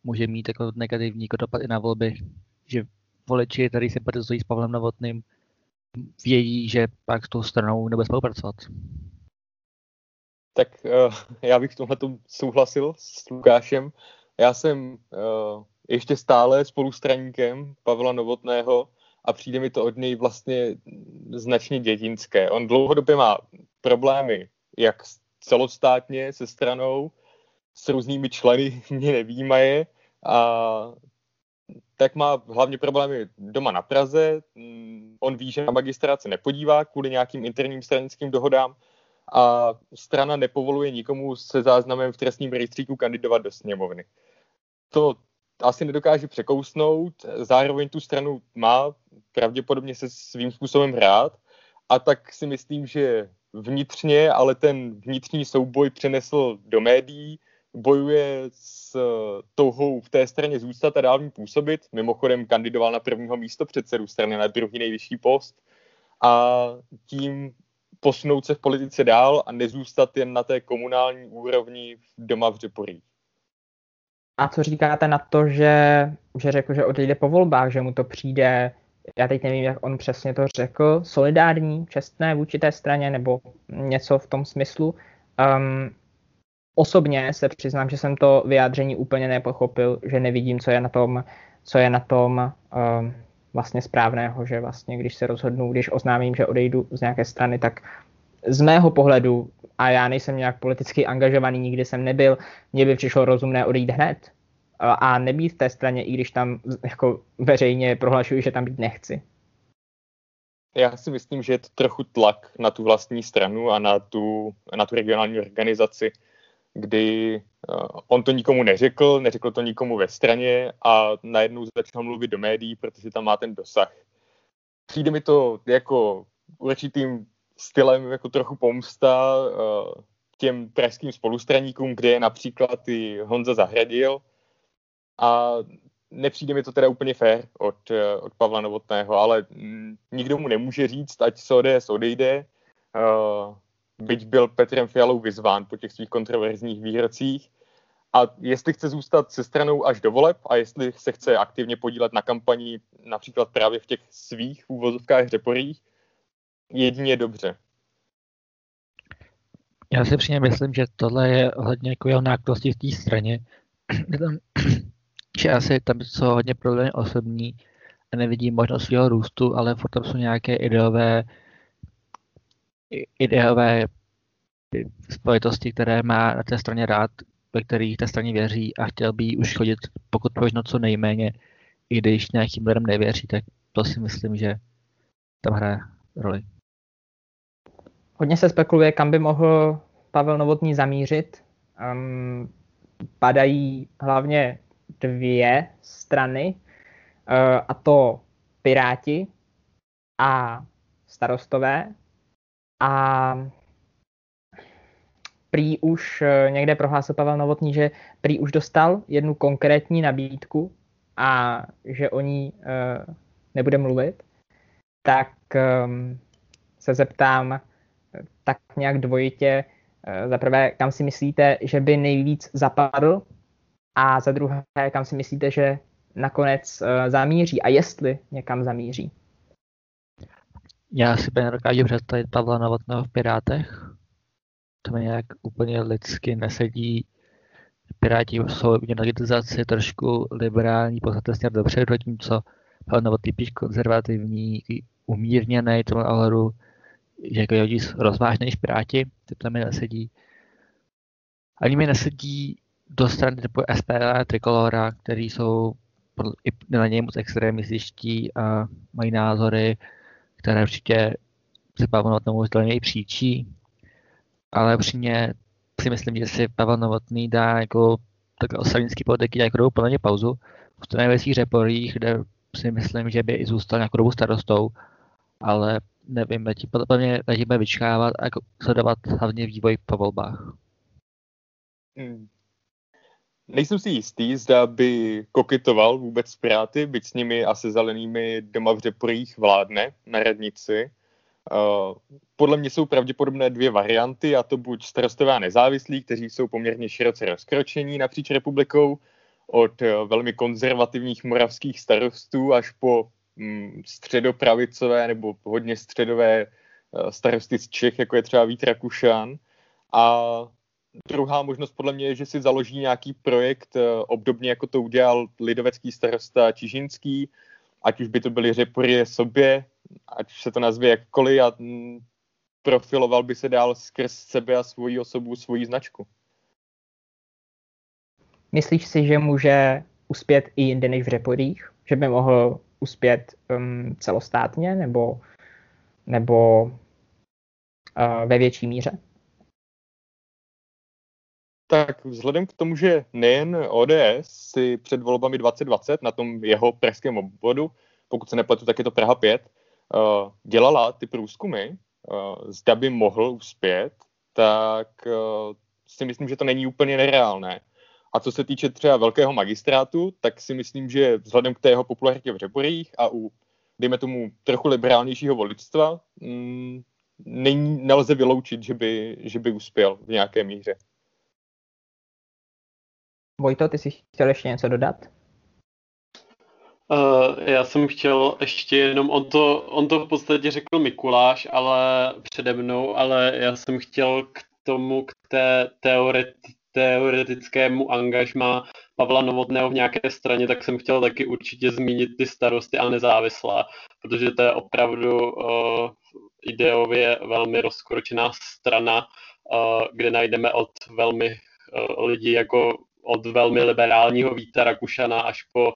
může mít jako negativní jako dopad i na volby, že voliči, kteří sympatizují s Pavlem Novotným, vědí, že pak s tou stranou nebude spolupracovat. Tak uh, já bych v tomhle souhlasil s Lukášem. Já jsem uh, ještě stále spolustraníkem Pavla Novotného a přijde mi to od něj vlastně značně dětinské. On dlouhodobě má problémy jak celostátně se stranou, s různými členy mě nevýjímaje a tak má hlavně problémy doma na Praze. On ví, že na magistrát se nepodívá kvůli nějakým interním stranickým dohodám a strana nepovoluje nikomu se záznamem v trestním rejstříku kandidovat do sněmovny. To asi nedokáže překousnout, zároveň tu stranu má pravděpodobně se svým způsobem hrát a tak si myslím, že vnitřně, ale ten vnitřní souboj přenesl do médií, bojuje s touhou v té straně zůstat a dál působit. Mimochodem kandidoval na prvního místo předsedu strany na druhý nejvyšší post a tím posunout se v politice dál a nezůstat jen na té komunální úrovni doma v Řeporí. A co říkáte na to, že, že řekl, že odejde po volbách, že mu to přijde, já teď nevím, jak on přesně to řekl, solidární, čestné vůči té straně, nebo něco v tom smyslu. Um, osobně se přiznám, že jsem to vyjádření úplně nepochopil, že nevidím, co je na tom, co je na tom um, vlastně správného, že vlastně když se rozhodnu, když oznámím, že odejdu z nějaké strany, tak z mého pohledu, a já nejsem nějak politicky angažovaný, nikdy jsem nebyl, mně by přišlo rozumné odejít hned a nebýt v té straně, i když tam jako veřejně prohlašuji, že tam být nechci. Já si myslím, že je to trochu tlak na tu vlastní stranu a na tu, na tu regionální organizaci, kdy uh, on to nikomu neřekl, neřekl to nikomu ve straně a najednou začal mluvit do médií, protože tam má ten dosah. Přijde mi to jako určitým stylem jako trochu pomsta uh, těm pražským spolustraníkům, kde je například i Honza Zahradil a nepřijde mi to teda úplně fér od, uh, od Pavla Novotného, ale mm, nikdo mu nemůže říct, ať se ODS odejde, uh, byť byl Petrem Fialou vyzván po těch svých kontroverzních výrocích. A jestli chce zůstat se stranou až do voleb a jestli se chce aktivně podílet na kampani například právě v těch svých úvozovkách řeporích, jedině dobře. Já si přímě myslím, že tohle je hodně jako jeho náklosti v té straně. že asi tam jsou hodně problémy osobní a nevidí možnost svého růstu, ale furt tam jsou nějaké ideové ideové spojitosti, které má na té straně rád, ve kterých té straně věří a chtěl by už chodit pokud možno co nejméně, i když nějakým lidem nevěří, tak to si myslím, že tam hraje roli. Hodně se spekuluje, kam by mohl Pavel Novotný zamířit. Um, padají hlavně dvě strany, uh, a to Piráti a starostové. A prý už uh, někde prohlásil Pavel Novotný, že prý už dostal jednu konkrétní nabídku a že o ní uh, nebude mluvit, tak um, se zeptám, tak nějak dvojitě, eh, za prvé, kam si myslíte, že by nejvíc zapadl a za druhé, kam si myslíte, že nakonec uh, zamíří a jestli někam zamíří. Já si úplně nedokážu představit Pavla Novotného v Pirátech. To mi nějak úplně lidsky nesedí. Piráti jsou v digitalizaci trošku liberální, podstatě směr dopředu, zatímco Pavel Novotný píš konzervativní, umírněný, tomu ohledu, že jako hodí rozvážný než Piráti, to mi nesedí. Ani mi nesedí do strany typu SPD, Trikolora, který jsou i na něj moc extremističtí a mají názory, které určitě si Pavel Novotnému zdaněji příčí, ale upřímně si myslím, že si Pavel Novotný dá jako takhle osavinský politiky nějakou dobu plně pauzu. V největších řeporích, kde si myslím, že by i zůstal nějakou dobu starostou, ale nevím, letí podle mě letí bude vyčkávat a jako sledovat hlavně vývoj po volbách. Hmm. Nejsem si jistý, zda by koketoval vůbec s Piráty, byť s nimi a se zelenými doma v Řeporích vládne na radnici. Uh, podle mě jsou pravděpodobné dvě varianty, a to buď starostové a nezávislí, kteří jsou poměrně široce rozkročení napříč republikou, od uh, velmi konzervativních moravských starostů až po středopravicové nebo hodně středové uh, starosty z Čech, jako je třeba Vít Rakušan. A druhá možnost podle mě je, že si založí nějaký projekt, eh, obdobně jako to udělal lidovecký starosta Čižinský, ať už by to byly řeporie sobě, ať se to nazve jakkoliv a mm, profiloval by se dál skrz sebe a svoji osobu, svoji značku. Myslíš si, že může uspět i jinde než v řeporích? Že by mohl uspět um, celostátně nebo, nebo uh, ve větší míře? Tak vzhledem k tomu, že nejen ODS si před volbami 2020 na tom jeho pražském obvodu, pokud se nepletu, tak je to Praha 5, uh, dělala ty průzkumy, uh, zda by mohl uspět, tak uh, si myslím, že to není úplně nereálné. A co se týče třeba velkého magistrátu, tak si myslím, že vzhledem k té jeho popularitě v Řeporích a u, dejme tomu, trochu liberálnějšího voličstva, mm, není, nelze vyloučit, že by, že by uspěl v nějaké míře. Vojto, ty jsi chtěl ještě něco dodat? Uh, já jsem chtěl ještě jenom, on to, on to v podstatě řekl Mikuláš, ale přede mnou, ale já jsem chtěl k tomu, k té teoreti, teoretickému angažma Pavla Novotného v nějaké straně, tak jsem chtěl taky určitě zmínit ty starosty a nezávislá, protože to je opravdu uh, ideově velmi rozkročená strana, uh, kde najdeme od velmi uh, lidí jako od velmi liberálního Víta Rakušana až po uh,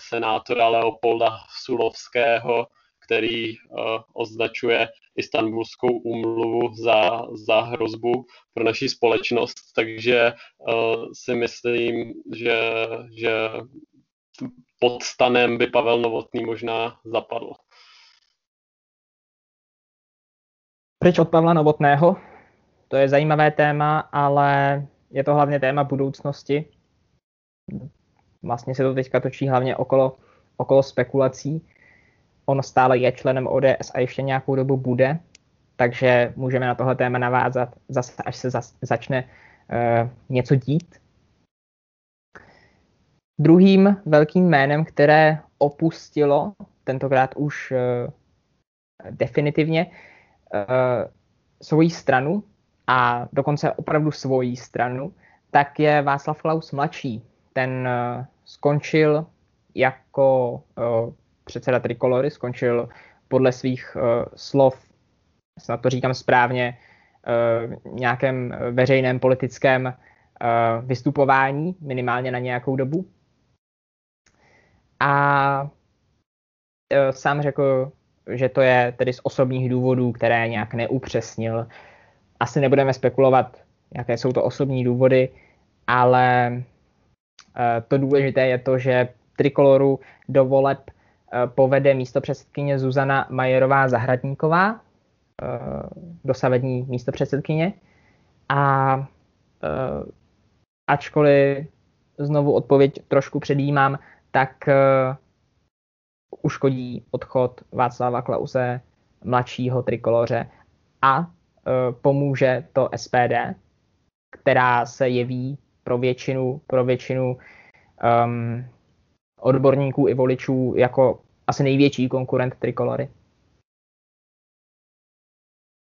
senátora Leopolda Sulovského, který uh, označuje Istanbulskou úmluvu za, za hrozbu pro naši společnost. Takže uh, si myslím, že, že pod stanem by Pavel Novotný možná zapadl. Proč od Pavla Novotného? To je zajímavé téma, ale je to hlavně téma budoucnosti. Vlastně se to teďka točí hlavně okolo, okolo spekulací. On stále je členem ODS a ještě nějakou dobu bude, takže můžeme na tohle téma navázat zase, až se zas, začne uh, něco dít. Druhým velkým jménem, které opustilo, tentokrát už uh, definitivně, uh, svoji stranu, a dokonce opravdu svoji stranu, tak je Václav Klaus mladší. Ten uh, skončil jako uh, předseda Trikolory, skončil podle svých uh, slov, snad to říkám správně, uh, nějakém veřejném politickém uh, vystupování, minimálně na nějakou dobu. A uh, sám řekl, že to je tedy z osobních důvodů, které nějak neupřesnil asi nebudeme spekulovat, jaké jsou to osobní důvody, ale to důležité je to, že Trikoloru do voleb povede místo předsedkyně Zuzana Majerová Zahradníková, eh, dosavadní místo předsedkyně. A ačkoliv znovu odpověď trošku předjímám, tak uškodí odchod Václava Klause mladšího trikoloře a Eh, pomůže to SPD, která se jeví pro většinu, pro většinu um, odborníků i voličů jako asi největší konkurent Trikolory?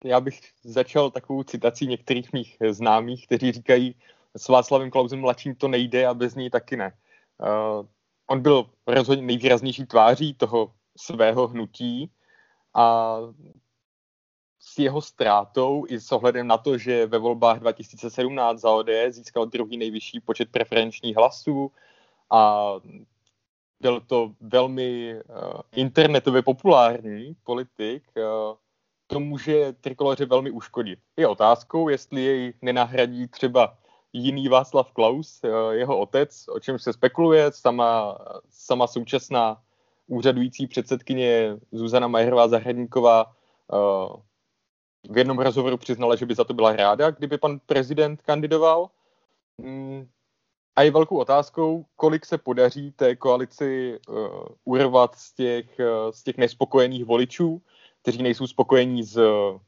Já bych začal takovou citací některých mých známých, kteří říkají, s Václavem Klausem mladším to nejde a bez něj taky ne. Uh, on byl rozhodně nejvýraznější tváří toho svého hnutí a s jeho ztrátou i s ohledem na to, že ve volbách 2017 za ODS získal druhý nejvyšší počet preferenčních hlasů a byl to velmi uh, internetově populární politik, uh, to může trikoloře velmi uškodit. Je otázkou, jestli jej nenahradí třeba jiný Václav Klaus, uh, jeho otec, o čem se spekuluje, sama, sama současná úřadující předsedkyně Zuzana Majerová Zahradníková uh, v jednom rozhovoru přiznala, že by za to byla ráda, kdyby pan prezident kandidoval. Mm, a je velkou otázkou, kolik se podaří té koalici uh, urvat z těch, uh, z těch nespokojených voličů, kteří nejsou spokojení s uh,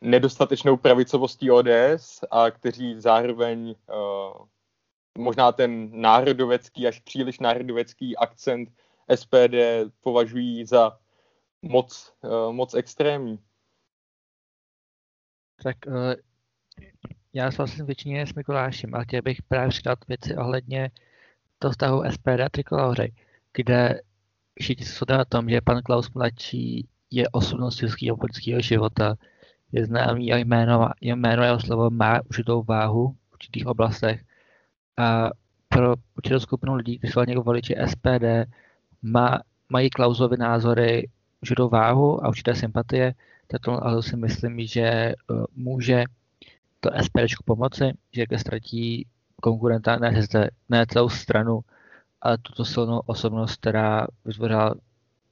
nedostatečnou pravicovostí ODS a kteří zároveň uh, možná ten národovecký, až příliš národovecký akcent SPD považují za moc, uh, moc extrémní. Tak já souhlasím většině s Mikulášem, ale chtěl bych právě přidat věci ohledně toho vztahu SPD a Trikolory, kde všichni se shodneme na tom, že pan Klaus mladší je osobnost českého politického života, je známý a jméno, jméno jeho slovo má určitou váhu v určitých oblastech. A pro určitou skupinu lidí, kteří jsou jako voliči SPD, má, mají Klausovy názory určitou váhu a určité sympatie, tak to si myslím, že uh, může to SPD pomoci, že ztratí konkurenta ne, ne celou stranu, ale tuto silnou osobnost, která vytvořila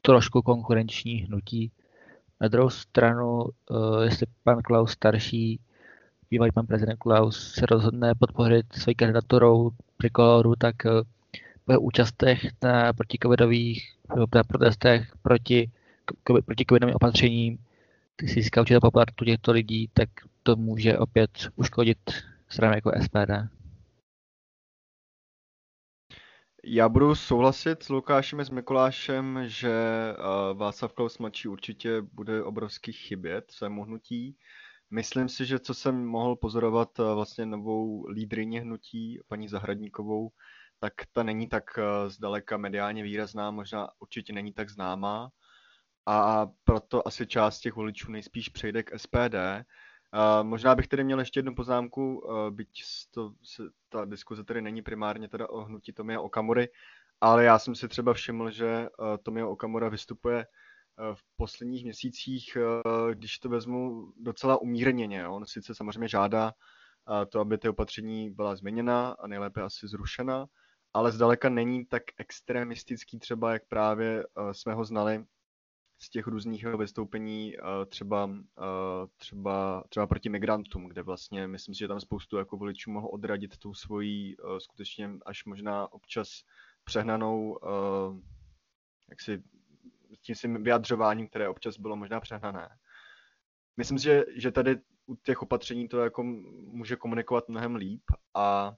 trošku konkurenční hnutí. Na druhou stranu, uh, jestli pan Klaus starší, bývalý pan prezident Klaus se rozhodne podpořit svojí kandidaturou Trikoloru, tak uh, po účastech na protikovidových na protestech proti, proti covidovým opatřením získá určitou popularitu těchto lidí, tak to může opět uškodit straně jako SPD. Já budu souhlasit s Lukášem a s Mikulášem, že uh, Václav Klaus mladší určitě bude obrovský chybět svému hnutí. Myslím si, že co jsem mohl pozorovat uh, vlastně novou lídrině hnutí, paní Zahradníkovou, tak ta není tak uh, zdaleka mediálně výrazná, možná určitě není tak známá a proto asi část těch voličů nejspíš přejde k SPD. Uh, možná bych tedy měl ještě jednu poznámku, uh, byť to, se, ta diskuze tedy není primárně teda o hnutí Tomia Okamury, ale já jsem si třeba všiml, že uh, Tomio Okamura vystupuje uh, v posledních měsících, uh, když to vezmu docela umírněně. On sice samozřejmě žádá uh, to, aby ty opatření byla změněna a nejlépe asi zrušena, ale zdaleka není tak extremistický třeba, jak právě uh, jsme ho znali z těch různých vystoupení eh, třeba, eh, třeba, třeba proti migrantům, kde vlastně myslím si, že tam spoustu jako voličů mohl odradit tou svojí eh, skutečně až možná občas přehnanou jak si, tím svým vyjadřováním, které občas bylo možná přehnané. Myslím si, že, že tady u těch opatření to jako může komunikovat mnohem líp a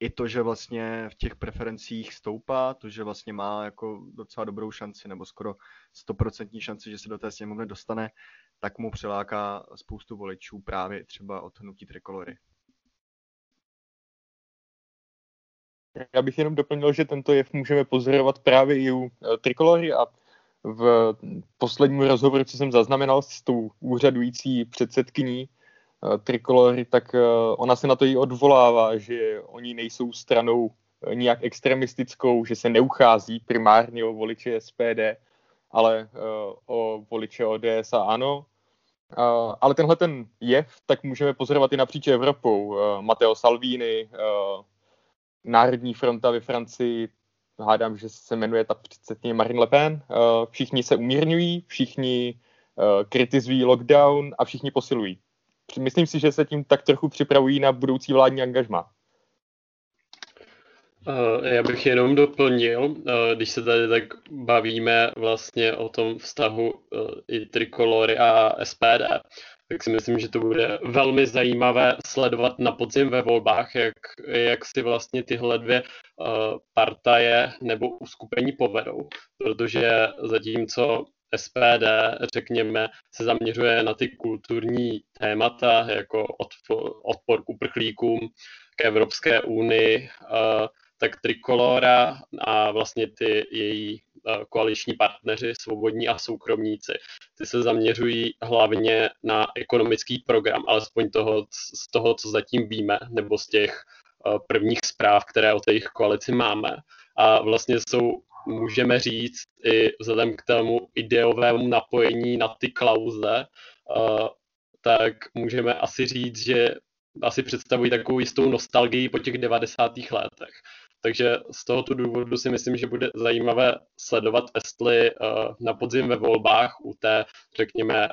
i to, že vlastně v těch preferencích stoupá, to, že vlastně má jako docela dobrou šanci, nebo skoro stoprocentní šanci, že se do té sněmovny dostane, tak mu přiláká spoustu voličů právě třeba od hnutí Trikolory. Já bych jenom doplnil, že tento jev můžeme pozorovat právě i u eh, Trikolory a v posledním rozhovoru, co jsem zaznamenal s tou úřadující předsedkyní trikolory, tak eh, ona se na to i odvolává, že oni nejsou stranou eh, nijak extremistickou, že se neuchází primárně o voliče SPD, ale o voliče ODS a ANO. Ale tenhle ten jev tak můžeme pozorovat i napříč Evropou. Matteo Salvini, Národní fronta ve Francii, hádám, že se jmenuje ta předsedkyně Marine Le Pen. Všichni se umírňují, všichni kritizují lockdown a všichni posilují myslím si, že se tím tak trochu připravují na budoucí vládní angažma. Já bych jenom doplnil, když se tady tak bavíme vlastně o tom vztahu i Trikolory a SPD, tak si myslím, že to bude velmi zajímavé sledovat na podzim ve volbách, jak, jak si vlastně tyhle dvě partaje nebo uskupení povedou. Protože zatímco SPD, řekněme, se zaměřuje na ty kulturní témata, jako odpor k uprchlíkům, k Evropské unii, uh, tak Trikolora a vlastně ty její Eh, koaliční partneři, svobodní a soukromníci. Ty se zaměřují hlavně na ekonomický program, alespoň toho, z toho, co zatím víme, nebo z těch eh, prvních zpráv, které o té jejich koalici máme. A vlastně jsou, můžeme říct, i vzhledem k tomu ideovému napojení na ty klauze, tak můžeme asi říct, že asi představují takovou jistou nostalgii po těch 90. letech. Takže z tohoto důvodu si myslím, že bude zajímavé sledovat, jestli na podzim ve volbách u té, řekněme,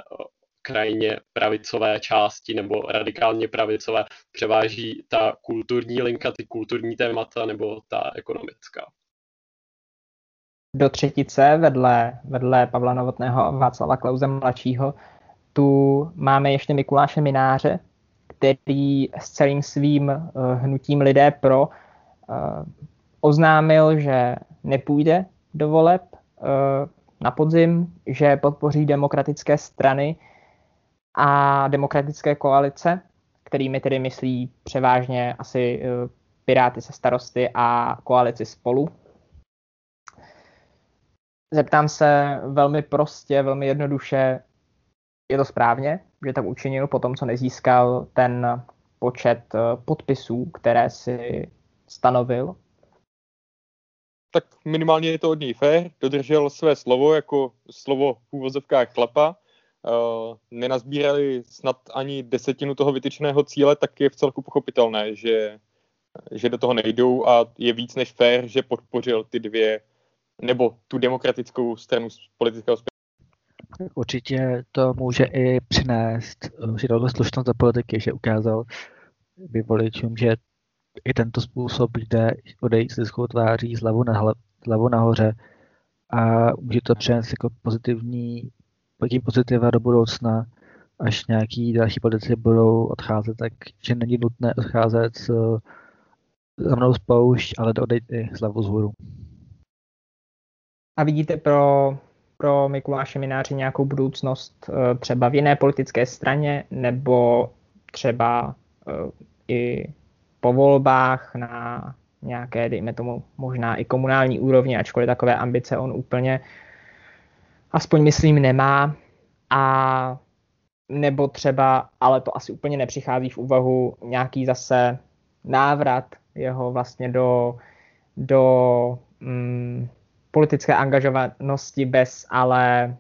krajně pravicové části nebo radikálně pravicové převáží ta kulturní linka, ty kulturní témata nebo ta ekonomická. Do třetice vedle, vedle Pavla Novotného a Václava Klauze mladšího tu máme ještě Mikuláše Mináře, který s celým svým uh, hnutím lidé pro Eh, oznámil, že nepůjde do voleb eh, na podzim, že podpoří demokratické strany a demokratické koalice, kterými tedy myslí převážně asi Piráty se starosty a koalici spolu. Zeptám se velmi prostě, velmi jednoduše, je to správně, že tak učinil po tom, co nezískal ten počet podpisů, které si stanovil? Tak minimálně je to od něj fér, dodržel své slovo jako slovo v úvozovkách chlapa, uh, nenazbírali snad ani desetinu toho vytyčeného cíle, tak je v celku pochopitelné, že, že do toho nejdou a je víc než fér, že podpořil ty dvě, nebo tu demokratickou stranu z politického spektra. Určitě to může i přinést určitou slušnost do politiky, že ukázal by voličům, že i tento způsob jde odejít s lidskou tváří zlevu, na, zlevu nahoře a může to přinést jako pozitivní, pozitivní pozitiva do budoucna, až nějaký další politici budou odcházet, takže není nutné odcházet s, za mnou spoušť, ale odejít i zlevu z hůru. A vidíte pro, pro Mikuláše Mináři nějakou budoucnost eh, třeba v jiné politické straně nebo třeba uh, i po volbách na nějaké, dejme tomu, možná i komunální úrovni, ačkoliv takové ambice on úplně, aspoň myslím, nemá. A nebo třeba, ale to asi úplně nepřichází v úvahu, nějaký zase návrat jeho vlastně do, do mm, politické angažovanosti bez ale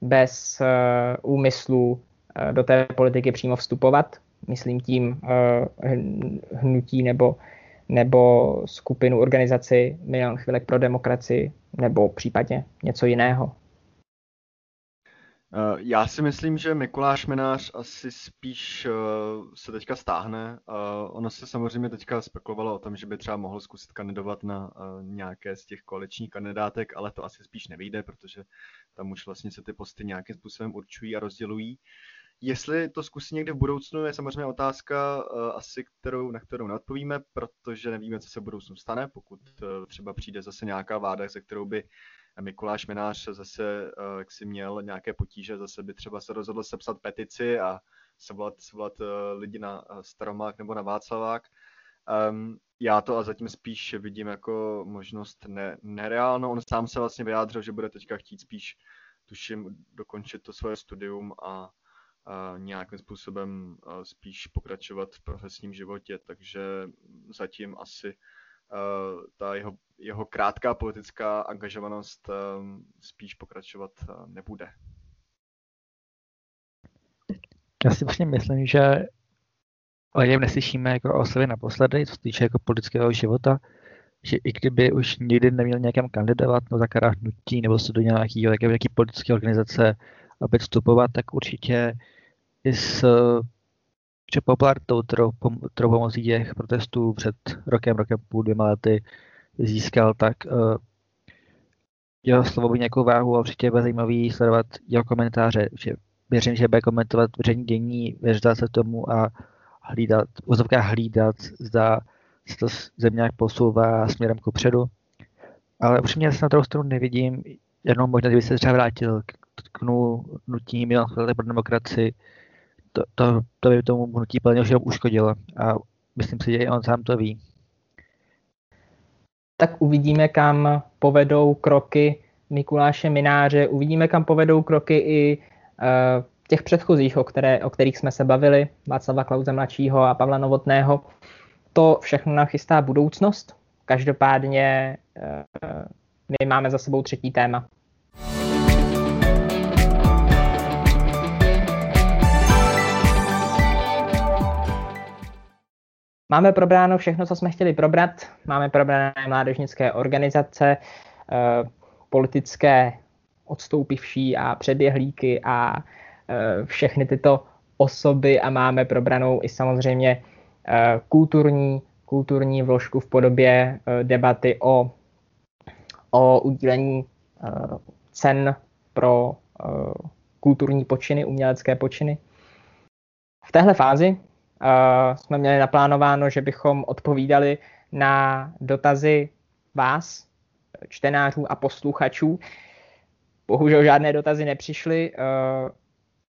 bez uh, úmyslu uh, do té politiky přímo vstupovat myslím tím eh, hnutí nebo, nebo skupinu organizaci Milion chvilek pro demokracii nebo případně něco jiného? Eh, já si myslím, že Mikuláš Minář asi spíš eh, se teďka stáhne. Ono se samozřejmě teďka spekulovalo o tom, že by třeba mohl zkusit kandidovat na nějaké z těch koaličních kandidátek, ale to asi spíš nevyjde, protože tam už vlastně se ty posty nějakým způsobem určují a rozdělují. Jestli to zkusí někdy v budoucnu, je samozřejmě otázka asi, kterou, na kterou neodpovíme, protože nevíme, co se v budoucnu stane, pokud třeba přijde zase nějaká vláda, se kterou by Mikuláš Minář zase, uh, jak si měl nějaké potíže, zase by třeba se rozhodl sepsat petici a svolat, svolat uh, lidi na uh, Staromák nebo na Václavák. Um, já to a zatím spíš vidím jako možnost ne, nereálnou. On sám se vlastně vyjádřil, že bude teďka chtít spíš, tuším, dokončit to svoje studium a nějakým způsobem spíš pokračovat v profesním životě, takže zatím asi ta jeho, jeho krátká politická angažovanost spíš pokračovat nebude. Já si vlastně myslím, že o něm neslyšíme jako o sobě naposledy, co se týče jako politického života, že i kdyby už nikdy neměl nějakém kandidovat no zakará hnutí nebo se do nějaký, nějaký politické organizace aby vstupovat, tak určitě i s že kterou, kterou pomocí těch protestů před rokem, rokem půl, dvěma lety získal, tak uh, jeho slovo by nějakou váhu a určitě bude zajímavý sledovat jeho komentáře, že věřím, že bude komentovat veřejný dění, věřit se tomu a hlídat, vozovka hlídat, zda se to země nějak posouvá směrem ku předu. Ale upřímně se na druhou stranu nevidím jenom možná, kdyby se třeba vrátil k, k nutí Milan pro demokracii, to, to, to by tomu hnutí plně uškodilo a myslím si, že i on sám to ví. Tak uvidíme, kam povedou kroky Mikuláše Mináře, uvidíme, kam povedou kroky i uh, těch předchozích, o, které, o kterých jsme se bavili, Václava Klauze mladšího a Pavla Novotného. To všechno nám chystá budoucnost. Každopádně uh, my máme za sebou třetí téma. Máme probráno všechno, co jsme chtěli probrat. Máme probrané mládežnické organizace, eh, politické odstoupivší a předběhlíky a eh, všechny tyto osoby a máme probranou i samozřejmě eh, kulturní, kulturní vložku v podobě debaty o, o udílení cen pro kulturní počiny, umělecké počiny. V téhle fázi jsme měli naplánováno, že bychom odpovídali na dotazy vás, čtenářů a posluchačů. Bohužel žádné dotazy nepřišly. Uh,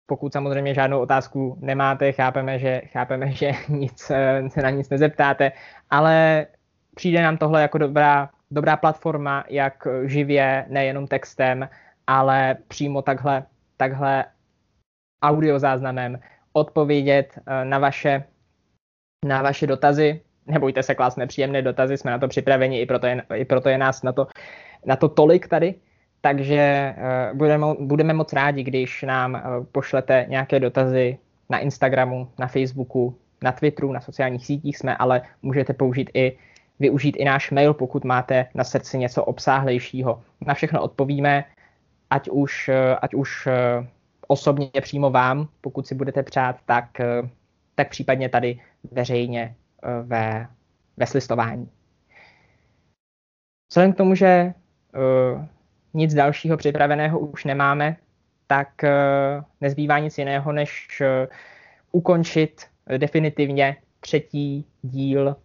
pokud samozřejmě žádnou otázku nemáte, chápeme, že, chápeme, že nic, se na nic nezeptáte, ale přijde nám tohle jako dobrá, dobrá platforma, jak živě, nejenom textem, ale přímo takhle, takhle audiozáznamem odpovědět eh, na vaše, na vaše dotazy. Nebojte se klást nepříjemné dotazy, jsme na to připraveni, i proto je, i proto je nás na to, na to tolik tady. Takže uh, budeme, budeme moc rádi, když nám uh, pošlete nějaké dotazy na Instagramu, na Facebooku, na Twitteru, na sociálních sítích jsme, ale můžete použít i využít i náš mail, pokud máte na srdci něco obsáhlejšího. Na všechno odpovíme, ať už, ať už osobně přímo vám, pokud si budete přát, tak, eh, tak případně tady veřejně eh, ve, ve slistování. Vzhledem k tomu, že uh, nic dalšího připraveného už nemáme, tak uh, nezbývá nic jiného, než uh, ukončit definitivně třetí díl,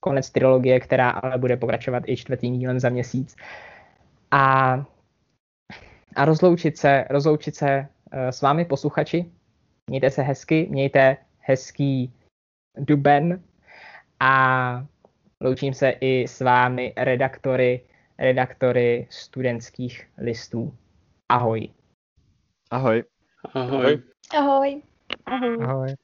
konec trilogie, která ale bude pokračovat i čtvrtým dílem za měsíc. A, a rozloučit se, rozloučit se s vámi posluchači. Mějte se hezky, mějte hezký duben a loučím se i s vámi redaktory, redaktory studentských listů. Ahoj. Ahoj. Ahoj. Ahoj. Ahoj. Ahoj.